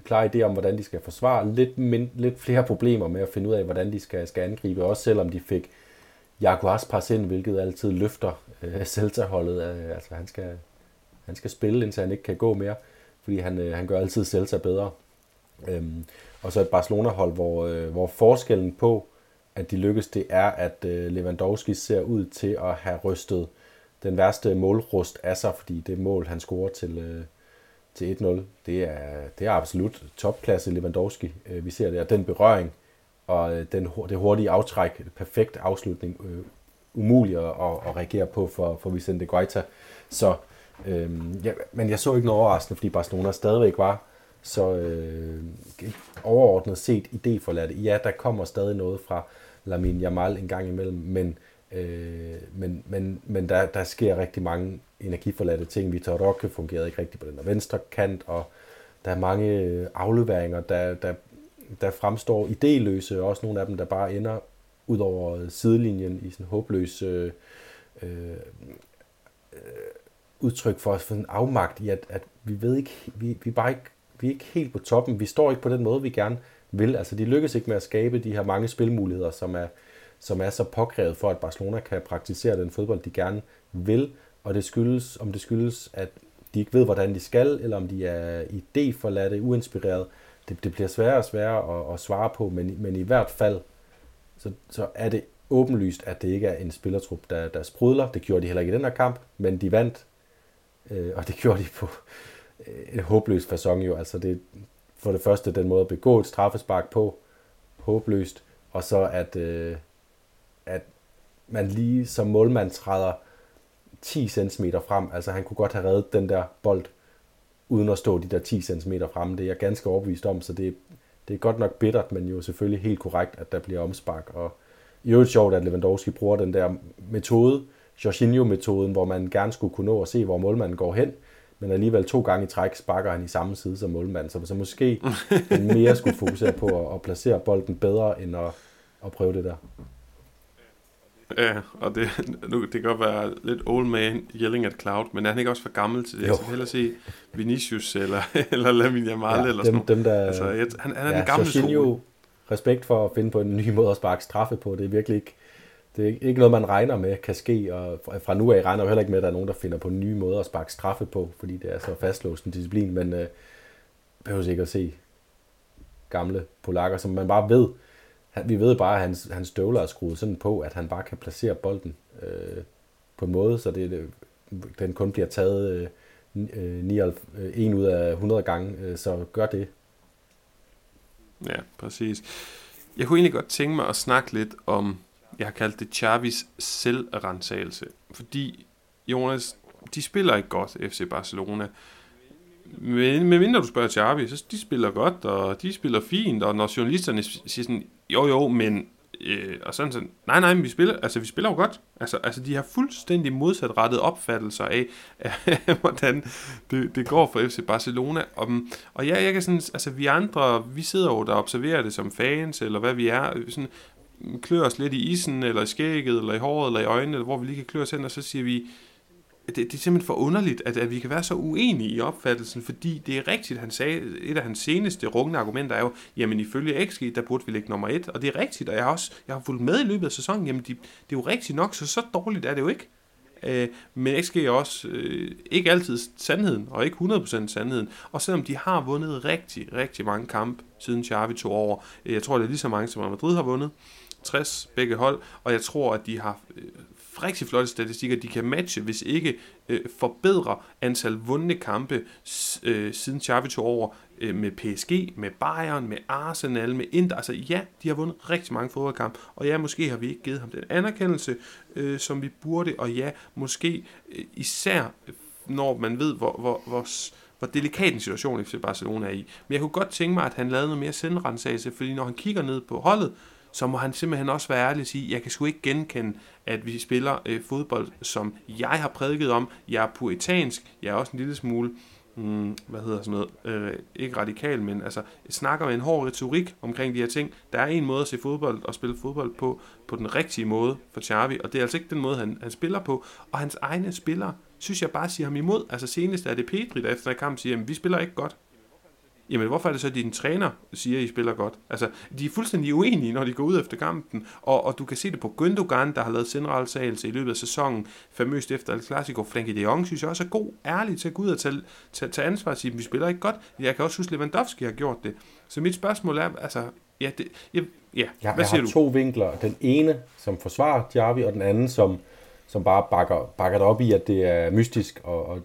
klar idé om, hvordan de skal forsvare. Lidt, mind, lidt flere problemer med at finde ud af, hvordan de skal, skal angribe. Også selvom de fik Jaco Aspas ind, hvilket altid løfter øh, Celta-holdet. Øh, altså han skal, han skal spille, indtil han ikke kan gå mere. Fordi han, øh, han gør altid Celta bedre. Øhm, og så et Barcelona-hold, hvor, øh, hvor forskellen på, at de lykkes, det er, at øh, Lewandowski ser ud til at have rystet den værste målrust af sig, fordi det mål, han scorer til, øh, til 1-0, det er, det er absolut topklasse Lewandowski. Øh, vi ser det, og den berøring og øh, den, det hurtige aftræk, perfekt afslutning, øh, umuligt at, at, reagere på for, for Vicente Guaita. Så, øh, ja, men jeg så ikke noget overraskende, fordi Barcelona stadigvæk var så øh, overordnet set idéforladte. Ja, der kommer stadig noget fra Lamine Yamal en gang imellem, men, øh, men, men, men der, der sker rigtig mange energiforladte ting. Vitor Roque fungerede ikke rigtigt på den der venstre kant, og der er mange øh, afleveringer, der, der, der fremstår idéløse, og også nogle af dem, der bare ender ud over sidelinjen i sådan håbløs øh, øh, øh udtryk for, for en afmagt i, at, at vi ved ikke, vi, vi bare ikke vi er ikke helt på toppen. Vi står ikke på den måde, vi gerne vil. Altså, de lykkes ikke med at skabe de her mange spilmuligheder, som er, som er så påkrævet for, at Barcelona kan praktisere den fodbold, de gerne vil. Og det skyldes, om det skyldes, at de ikke ved, hvordan de skal, eller om de er idéforladte, uinspireret. Det, det bliver sværere og sværere at, at svare på, men, men i hvert fald, så, så er det åbenlyst, at det ikke er en spillertrup, der, der sprudler. Det gjorde de heller ikke i den her kamp, men de vandt, øh, og det gjorde de på, en håbløs fasong jo. Altså det, for det første den måde at begå et straffespark på, håbløst, og så at, øh, at man lige som målmand træder 10 cm frem. Altså han kunne godt have reddet den der bold, uden at stå de der 10 cm frem. Det er jeg ganske overbevist om, så det, det er godt nok bittert, men jo selvfølgelig helt korrekt, at der bliver omspark. Og i øvrigt sjovt, at Lewandowski bruger den der metode, Jorginho-metoden, hvor man gerne skulle kunne nå at se, hvor målmanden går hen, men alligevel to gange i træk sparker han i samme side som målmand, så, så måske mere skulle fokusere på at, at placere bolden bedre, end at, at prøve det der. Ja, og det, nu, det kan godt være lidt old man yelling at cloud, men er han ikke også for gammel til det? Jo. Skal hellere se Vinicius eller, eller Lamine Yamal ja, eller sådan dem, der, altså, jeg, han, han er ja, den gamle skole. respekt for at finde på en ny måde at sparke straffe på. Det er virkelig ikke, det er ikke noget, man regner med kan ske, og fra nu af regner jeg heller ikke med, at der er nogen, der finder på nye måder at sparke straffe på, fordi det er så fastlåst en disciplin, men øh, behøver ikke at se gamle polakker, som man bare ved, han, vi ved bare, at hans, hans støvler er skruet sådan på, at han bare kan placere bolden øh, på en måde, så det, den kun bliver taget øh, 9, øh, øh, en ud af 100 gange, øh, så gør det. Ja, præcis. Jeg kunne egentlig godt tænke mig at snakke lidt om jeg har kaldt det Chavis selvrensagelse. Fordi, Jonas, de spiller ikke godt, FC Barcelona. Men mindre du spørger Xavi, så de spiller godt, og de spiller fint, og når journalisterne siger sådan, jo jo, men øh, og sådan sådan, nej nej, men vi spiller, altså vi spiller jo godt. Altså, altså de har fuldstændig modsatrettet opfattelser af, af hvordan det, det går for FC Barcelona. Og, og ja, jeg kan sådan, altså vi andre, vi sidder jo der og observerer det som fans, eller hvad vi er, sådan, klør os lidt i isen, eller i skægget, eller i håret, eller i øjnene, eller hvor vi lige kan klø os hen, og så siger vi, det, det er simpelthen for underligt, at, at vi kan være så uenige i opfattelsen, fordi det er rigtigt, han sagde, et af hans seneste rungne argumenter er jo, jamen ifølge XG, der burde vi ligge nummer et, og det er rigtigt, og jeg har også jeg har fulgt med i løbet af sæsonen, jamen de, det er jo rigtigt nok, så så dårligt er det jo ikke. Øh, men XG er også øh, ikke altid sandheden, og ikke 100% sandheden. Og selvom de har vundet rigtig, rigtig mange kampe siden Xavi tog over, øh, jeg tror det er lige så mange som Madrid har vundet, 60 begge hold, og jeg tror, at de har øh, rigtig flotte statistikker, de kan matche, hvis ikke øh, forbedre antal vundne kampe øh, siden Xavi tog over øh, med PSG, med Bayern, med Arsenal, med Inter. Altså ja, de har vundet rigtig mange fodboldkampe, og ja, måske har vi ikke givet ham den anerkendelse, øh, som vi burde, og ja, måske øh, især øh, når man ved, hvor, hvor, hvor, hvor delikat en situation FC Barcelona er i. Men jeg kunne godt tænke mig, at han lavede noget mere sendrensagelse, fordi når han kigger ned på holdet, så må han simpelthen også være ærlig og sige, jeg kan sgu ikke genkende, at vi spiller øh, fodbold, som jeg har prædiket om. Jeg er puritansk, jeg er også en lille smule, mm, hvad hedder sådan noget, øh, ikke radikal, men altså snakker med en hård retorik omkring de her ting. Der er en måde at se fodbold og spille fodbold på, på den rigtige måde for Xavi, og det er altså ikke den måde, han, han spiller på. Og hans egne spillere, synes jeg bare siger ham imod. Altså senest er det Petri, der efter kamp siger, at vi spiller ikke godt. Jamen, hvorfor er det så, at din træner siger, at I spiller godt? Altså, de er fuldstændig uenige, når de går ud efter kampen, og, og du kan se det på Gündogan, der har lavet centralsagelse i løbet af sæsonen, famøst efter El Clasico. Frenkie de Jong synes jeg også er god, ærlig til at gå ud og tage, tage, tage ansvar og sige, at vi spiller ikke godt. Jeg kan også huske, at Lewandowski har gjort det. Så mit spørgsmål er, altså, ja, det, ja, ja jeg, hvad siger jeg har du? to vinkler. Den ene, som forsvarer Javi, og den anden, som, som bare bakker, bakker det op i, at det er mystisk og, og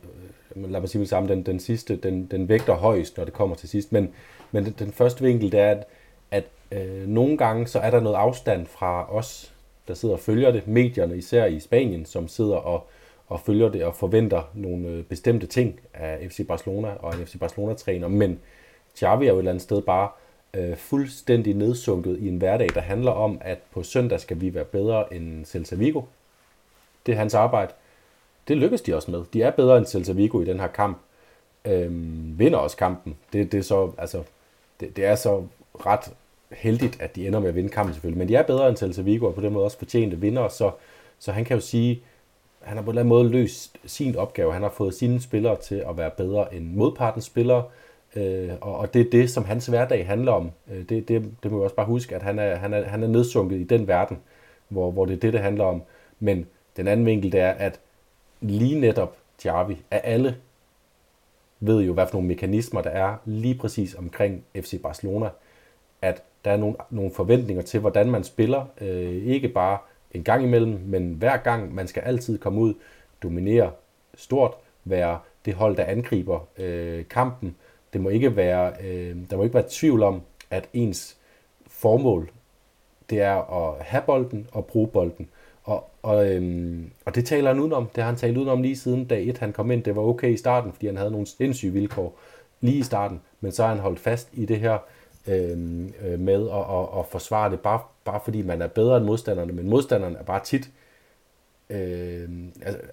lad mig sige det samme, den, den sidste, den, den vægter højst, når det kommer til sidst. Men, men den, den første vinkel, det er, at, at øh, nogle gange, så er der noget afstand fra os, der sidder og følger det, medierne især i Spanien, som sidder og, og følger det og forventer nogle øh, bestemte ting af FC Barcelona og en FC Barcelona-træner. Men Xavi er jo et eller andet sted bare øh, fuldstændig nedsunket i en hverdag, der handler om, at på søndag skal vi være bedre end Celta Vigo. Det er hans arbejde det lykkes de også med. De er bedre end Celta Vigo i den her kamp. Øhm, vinder også kampen. Det, det, er så, altså, det, det er så ret heldigt, at de ender med at vinde kampen selvfølgelig. Men de er bedre end Celta Vigo, og på den måde også fortjente vinder. Så, så han kan jo sige, han har på en eller anden måde løst sin opgave. Han har fået sine spillere til at være bedre end modpartens spillere. Øh, og, og det er det, som hans hverdag handler om. Øh, det, det, det må vi også bare huske, at han er, han er, han er nedsunket i den verden, hvor, hvor det er det, det handler om. Men den anden vinkel, det er, at lige netop Javi af alle ved jo, hvad for nogle mekanismer der er lige præcis omkring FC Barcelona, at der er nogle, nogle forventninger til, hvordan man spiller, øh, ikke bare en gang imellem, men hver gang, man skal altid komme ud, dominere stort, være det hold, der angriber øh, kampen. Det må ikke være, øh, der må ikke være tvivl om, at ens formål, det er at have bolden og bruge bolden. Og, øhm, og det taler han udenom. Det har han talt udenom lige siden dag 1, han kom ind. Det var okay i starten, fordi han havde nogle sindssyge vilkår lige i starten. Men så har han holdt fast i det her øhm, øh, med at, at, at forsvare det, bare, bare fordi man er bedre end modstanderne. Men modstanderne er bare tit, øh,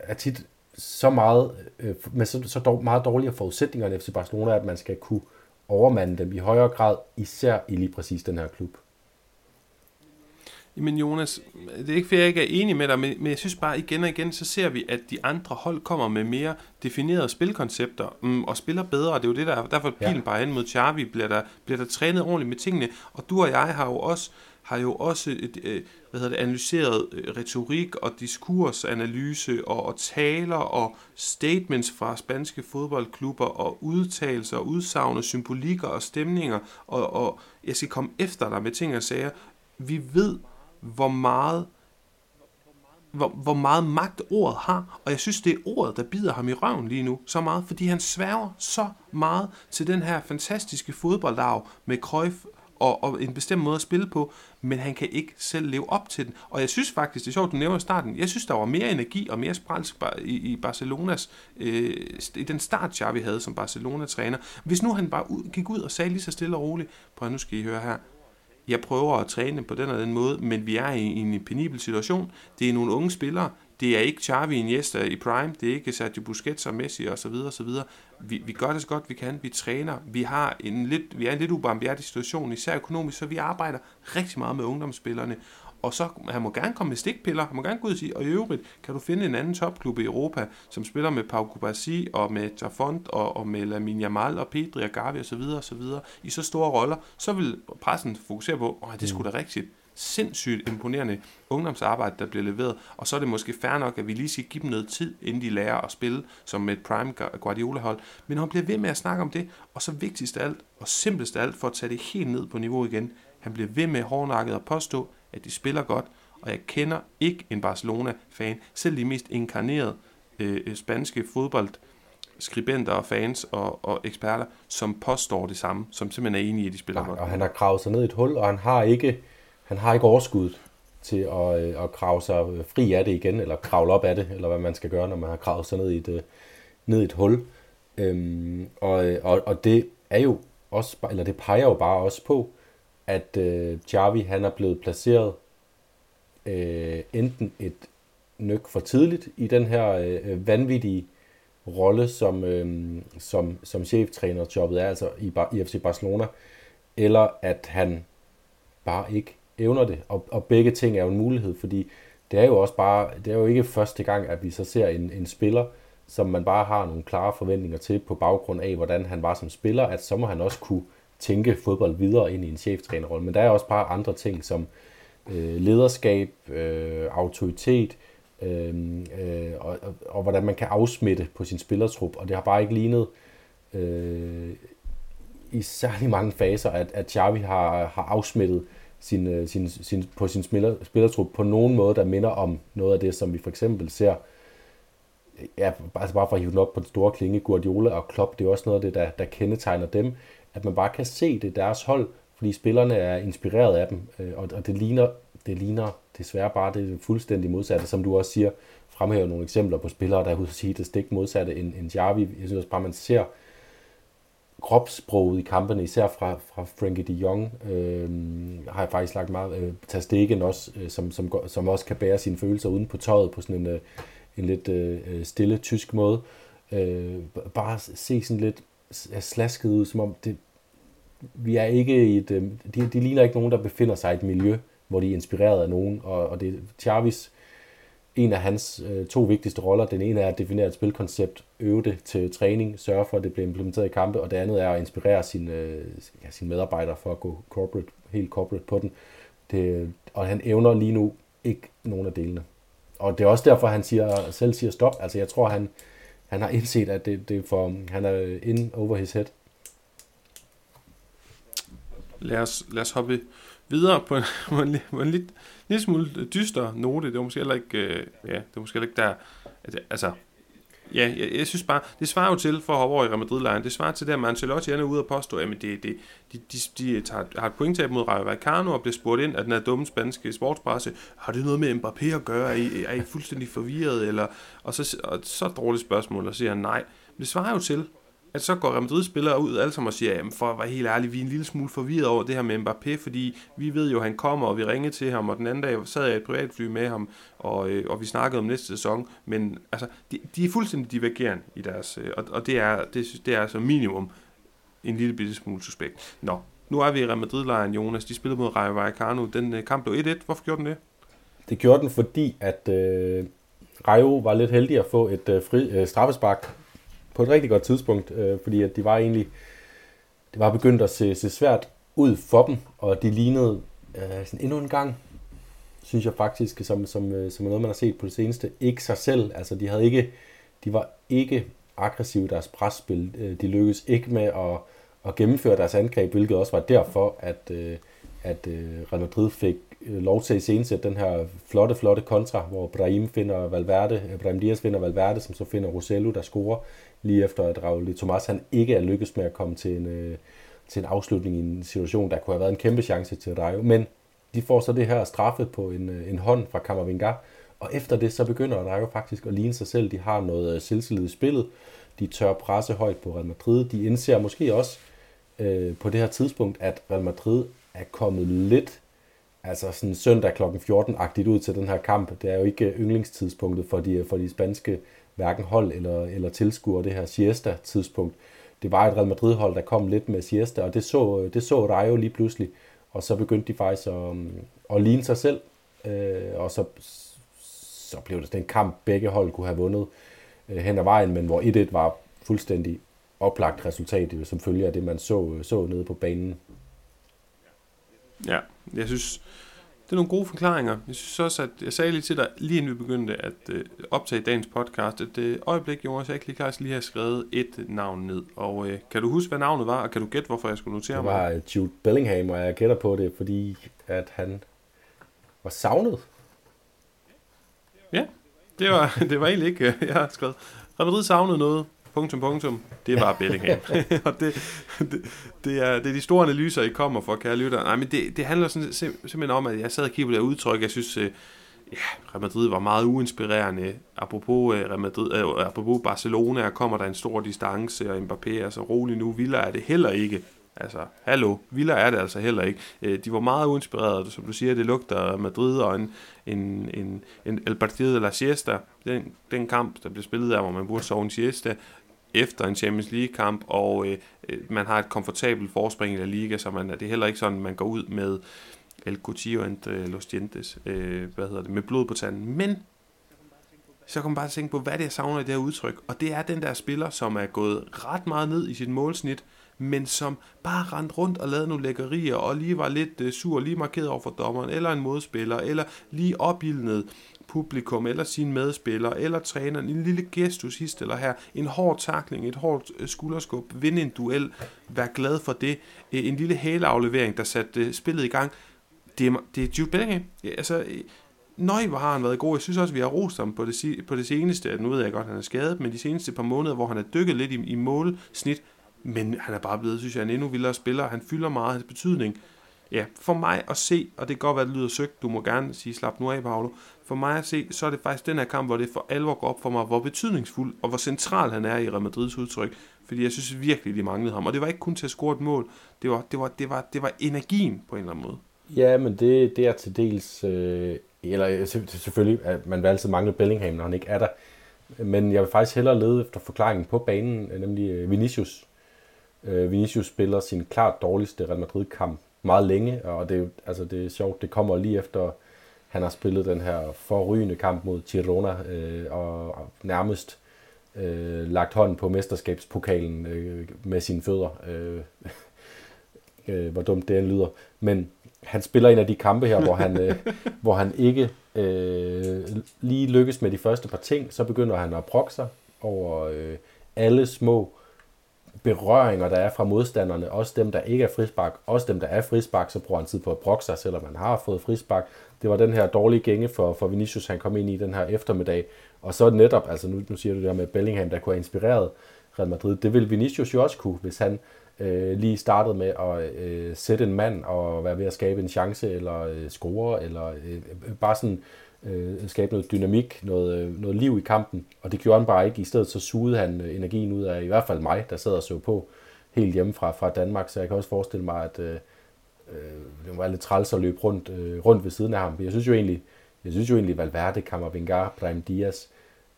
er tit så meget, øh, med så, så dog, meget dårligere forudsætninger end FC Barcelona, at man skal kunne overmande dem i højere grad, især i lige præcis den her klub. Jamen Jonas, det er ikke fordi jeg ikke er enig med dig, men, men jeg synes bare igen og igen, så ser vi, at de andre hold kommer med mere definerede spilkoncepter mm, og spiller bedre. Det er jo det, der derfor pilen ja. bare hen mod Xavi, bliver der, bliver der trænet ordentligt med tingene. Og du og jeg har jo også har jo også et, øh, hvad hedder det, analyseret øh, retorik og diskursanalyse og, og taler og statements fra spanske fodboldklubber og udtalelser og udsagn og symbolikker og stemninger og, og jeg skal komme efter dig med ting og sager. Vi ved, hvor meget hvor, hvor meget magt ordet har, og jeg synes, det er ordet, der bider ham i røven lige nu så meget, fordi han sværger så meget til den her fantastiske fodboldarv med Cruyff og, og en bestemt måde at spille på, men han kan ikke selv leve op til den. Og jeg synes faktisk, det er sjovt, du nævner i starten, jeg synes, der var mere energi og mere spralsk i, i Barcelonas, øh, i den start, vi havde som Barcelona-træner. Hvis nu han bare ud, gik ud og sagde lige så stille og roligt, på nu skal I høre her, jeg prøver at træne på den og den måde, men vi er i, en penibel situation. Det er nogle unge spillere. Det er ikke Xavi Iniesta i prime. Det er ikke Sergio Busquets og Messi og så videre og så videre. Vi, vi gør det så godt vi kan. Vi træner. Vi har en lidt, vi er en lidt ubarmhjertig situation, især økonomisk, så vi arbejder rigtig meget med ungdomsspillerne. Og så, han må gerne komme med stikpiller, han må gerne gå ud og sige, og i øvrigt, kan du finde en anden topklub i Europa, som spiller med Pau Kubasi og med Jafont og, og med Lamine Yamal og Pedri og Gavi osv. osv. i så store roller, så vil pressen fokusere på, åh, det skulle da rigtigt sindssygt imponerende ungdomsarbejde, der bliver leveret, og så er det måske fair nok, at vi lige skal give dem noget tid, inden de lærer at spille som med et prime Guardiola-hold. Men han bliver ved med at snakke om det, og så vigtigst af alt, og simplest af alt, for at tage det helt ned på niveau igen, han bliver ved med hårdnakket at påstå, at de spiller godt, og jeg kender ikke en Barcelona-fan, selv de mest inkarnerede øh, spanske fodbold skribenter og fans og, og eksperter, som påstår det samme, som simpelthen er enige i, at de spiller godt. Og han har gravet sig ned i et hul, og han har ikke, han har ikke overskud til at, øh, at grave sig øh, fri af det igen, eller kravle op af det, eller hvad man skal gøre, når man har gravet sig ned i et, øh, ned i et hul. Øhm, og, øh, og, og det er jo også, eller det peger jo bare også på, at øh, Javi han er blevet placeret øh, enten et nøk for tidligt i den her øh, vanvittige rolle, som, øh, som, som cheftrænerjobbet er, altså i, i FC Barcelona, eller at han bare ikke evner det. Og, og begge ting er jo en mulighed, fordi det er jo også bare, det er jo ikke første gang, at vi så ser en, en spiller, som man bare har nogle klare forventninger til på baggrund af, hvordan han var som spiller, at så må han også kunne tænke fodbold videre ind i en cheftrænerrolle. Men der er også bare andre ting som øh, lederskab, øh, autoritet, øh, øh, og, og, og hvordan man kan afsmitte på sin spillertrup. Og det har bare ikke lignet øh, i særlig mange faser, at, at Xavi har, har afsmittet sin, øh, sin, sin, på sin spiller, spillertrup på nogen måde, der minder om noget af det, som vi for eksempel ser ja, altså bare for at hive den op på den store klinge, Guardiola og Klopp, det er også noget af det, der, der kendetegner dem, at man bare kan se det deres hold, fordi spillerne er inspireret af dem, øh, og, og det ligner, det ligner desværre bare det fuldstændig modsatte, som du også siger, fremhæver nogle eksempler på spillere, der er ude at sige det stik modsatte end, end Javi. Jeg synes også bare, man ser kropssproget i kampene, især fra, fra Frankie de Jong, øh, har jeg faktisk lagt meget, øh, Tastegen også, øh, som, som, som også kan bære sine følelser uden på tøjet på sådan en, øh, en lidt øh, øh stille tysk måde. Øh, bare se sådan lidt slasket ud, som om det, vi er ikke i et, øh, de, de ligner ikke nogen, der befinder sig i et miljø, hvor de er inspireret af nogen, og, og det er Chavis, en af hans øh, to vigtigste roller. Den ene er at definere et spilkoncept, øve det til træning, sørge for, at det bliver implementeret i kampe, og det andet er at inspirere sine, øh, ja, sine medarbejdere for at gå corporate, helt corporate på den. Det, og han evner lige nu ikke nogen af delene. Og det er også derfor, han siger, selv siger stop. Altså jeg tror, han, han har indset, at det, det er for, han er in over his head. Lad os, lad os hoppe videre på en, på en, på en lidt, lidt smule dyster note. Det var måske heller ikke, øh, ja, det var måske heller ikke der, altså, Ja, jeg, jeg synes bare, det svarer jo til, for at hoppe over i Real Madrid-lejren, det svarer til det, at Ancelotti er ude og påstå, at det, det, de, de, de tager, har et pointtab mod Rayo Vallecano og bliver spurgt ind af den her dumme spanske sportspresse, har det noget med Mbappé at gøre? Er I, er I fuldstændig forvirret? Eller, og så, og så dårligt spørgsmål, og siger han nej. Men det svarer jo til, at så går Real Madrid-spillere ud alle sammen og siger, jamen for at være helt ærlig, vi er en lille smule forvirret over det her med Mbappé, fordi vi ved jo, at han kommer, og vi ringede til ham, og den anden dag sad jeg i et privatfly med ham, og, øh, og vi snakkede om næste sæson, men altså, de, de er fuldstændig divergerende i deres, øh, og, og det er, det, det er altså minimum en lille bitte smule suspekt. Nå, nu er vi i Real Madrid-lejren, Jonas. De spillede mod Rayo Vallecano. Den øh, kamp blev 1-1. Hvorfor gjorde den det? Det gjorde den, fordi at øh, Rayo var lidt heldig at få et øh, fri, øh, straffespark på et rigtig godt tidspunkt, øh, fordi at de var egentlig, det var begyndt at se, se svært ud for dem, og de lignede øh, sådan endnu en gang, synes jeg faktisk, som, som, øh, som er noget, man har set på det seneste, ikke sig selv. Altså, de havde ikke, de var ikke aggressive i deres presspil. Øh, de lykkedes ikke med at, at gennemføre deres angreb, hvilket også var derfor, at, øh, at øh, Real Madrid fik øh, lov til at iscenesætte den her flotte, flotte kontra, hvor Brahim finder Valverde, øh, Brahim Diaz finder Valverde, som så finder Rosello, der scorer lige efter at Raul Thomas han ikke er lykkes med at komme til en, øh, til en afslutning i en situation, der kunne have været en kæmpe chance til Rayo. Men de får så det her straffe på en, øh, en hånd fra Kammervinga, og efter det så begynder Rayo faktisk at ligne sig selv. De har noget øh, selvtillid i spillet, de tør presse højt på Real Madrid. De indser måske også øh, på det her tidspunkt, at Real Madrid er kommet lidt altså sådan søndag kl. 14-agtigt ud til den her kamp. Det er jo ikke øh, yndlingstidspunktet for de, for de spanske hverken hold eller, eller tilskuer det her siesta-tidspunkt. Det var et Real Madrid-hold, der kom lidt med siesta, og det så, det så Rayo lige pludselig. Og så begyndte de faktisk at, um, at ligne sig selv, øh, og så, så blev det den kamp, begge hold kunne have vundet øh, hen ad vejen, men hvor 1-1 var fuldstændig oplagt resultat, øh, som følge af det, man så, øh, så nede på banen. Ja, jeg synes, det er nogle gode forklaringer. Jeg synes også, at jeg sagde lige til dig, lige inden vi begyndte at øh, optage dagens podcast, at det øjeblik, Jonas, jeg ikke lige lige have skrevet et navn ned. Og øh, kan du huske, hvad navnet var, og kan du gætte, hvorfor jeg skulle notere mig? Det var mig? Jude Bellingham, og jeg gætter på det, fordi at han var savnet Det var, det var egentlig ikke, jeg har skrevet. Real Madrid savnede noget. Punktum, punktum. Det var Bellingham. og det, det, det, er, det er de store analyser, I kommer for, kære lytter. Nej, men det, det handler sådan, simpelthen om, at jeg sad og kiggede på det udtryk. Jeg synes, øh, ja, Real Madrid var meget uinspirerende. Apropos, uh, Real Madrid, uh, apropos Barcelona, kommer der en stor distance, og Mbappé er så rolig nu. Villa er det heller ikke. Altså, hallo, Villa er det altså heller ikke. Uh, de var meget uinspirerede, som du siger, det lugter Madrid og en, en, en, en El Partido de la Siesta, den, den kamp, der blev spillet der, hvor man burde sove en siesta, efter en Champions League-kamp, og øh, øh, man har et komfortabelt forspring i La Liga, så man, det er heller ikke sådan, man går ud med El Coutinho entre øh, los dientes, øh, hvad hedder det, med blod på tanden. Men så kan man bare tænke på, hvad det er, jeg savner i det her udtryk. Og det er den der spiller, som er gået ret meget ned i sit målsnit, men som bare rent rundt og lavede nogle lækkerier, og lige var lidt øh, sur, lige markeret over for dommeren, eller en modspiller, eller lige opildnet publikum, eller sine medspillere, eller træneren, en lille gestus hist eller her, en hård takling, et hårdt øh, skulderskub, vinde en duel, vær glad for det, øh, en lille hæleaflevering, der satte øh, spillet i gang, det er, det er Jude Bellingham. Ja, altså, nøj, hvor har han været god. Jeg synes også, vi har rost ham på det, på det seneste. Nu ved jeg godt, at han er skadet, men de seneste par måneder, hvor han er dykket lidt i, i målsnit. Men han er bare blevet, synes jeg, en endnu vildere spiller. Han fylder meget hans betydning. Ja, for mig at se, og det kan godt være, at det lyder søgt, du må gerne sige, slap nu af, Paolo. For mig at se, så er det faktisk den her kamp, hvor det for alvor går op for mig, hvor betydningsfuld og hvor central han er i Real Madrids udtryk. Fordi jeg synes virkelig, de manglede ham. Og det var ikke kun til at score et mål. Det var, det var, det var, det var energien på en eller anden måde. Ja, men det, det er til dels... Øh, eller selvfølgelig, at man vil altid mangle Bellingham, når han ikke er der. Men jeg vil faktisk hellere lede efter forklaringen på banen, øh, nemlig øh, Vinicius. Øh, Vinicius spiller sin klart dårligste Real Madrid-kamp meget længe, og det, altså det er sjovt, det kommer lige efter, han har spillet den her forrygende kamp mod Girona, øh, og nærmest øh, lagt hånden på mesterskabspokalen øh, med sine fødder. Øh, øh, hvor dumt det lyder. Men han spiller en af de kampe her, hvor han, øh, hvor han ikke øh, lige lykkes med de første par ting, så begynder han at prokke sig over øh, alle små berøringer, der er fra modstanderne, også dem, der ikke er frispark, også dem, der er frispark, så bruger han tid på at brokke sig, selvom man har fået frispark. Det var den her dårlige gænge for, for Vinicius, han kom ind i den her eftermiddag. Og så netop, altså nu, nu siger du det der med Bellingham, der kunne have inspireret Real Madrid. Det ville Vinicius jo også kunne, hvis han øh, lige startede med at øh, sætte en mand og være ved at skabe en chance, eller øh, score, eller øh, øh bare sådan øh, skabe noget dynamik, noget, øh, noget liv i kampen. Og det gjorde han bare ikke. I stedet så sugede han øh, energien ud af i hvert fald mig, der sad og så på helt hjemmefra fra Danmark. Så jeg kan også forestille mig, at øh, øh det var lidt træls at løbe rundt, øh, rundt ved siden af ham. Jeg synes jo egentlig, jeg synes jo egentlig Valverde, Kammervengar, Brahim Diaz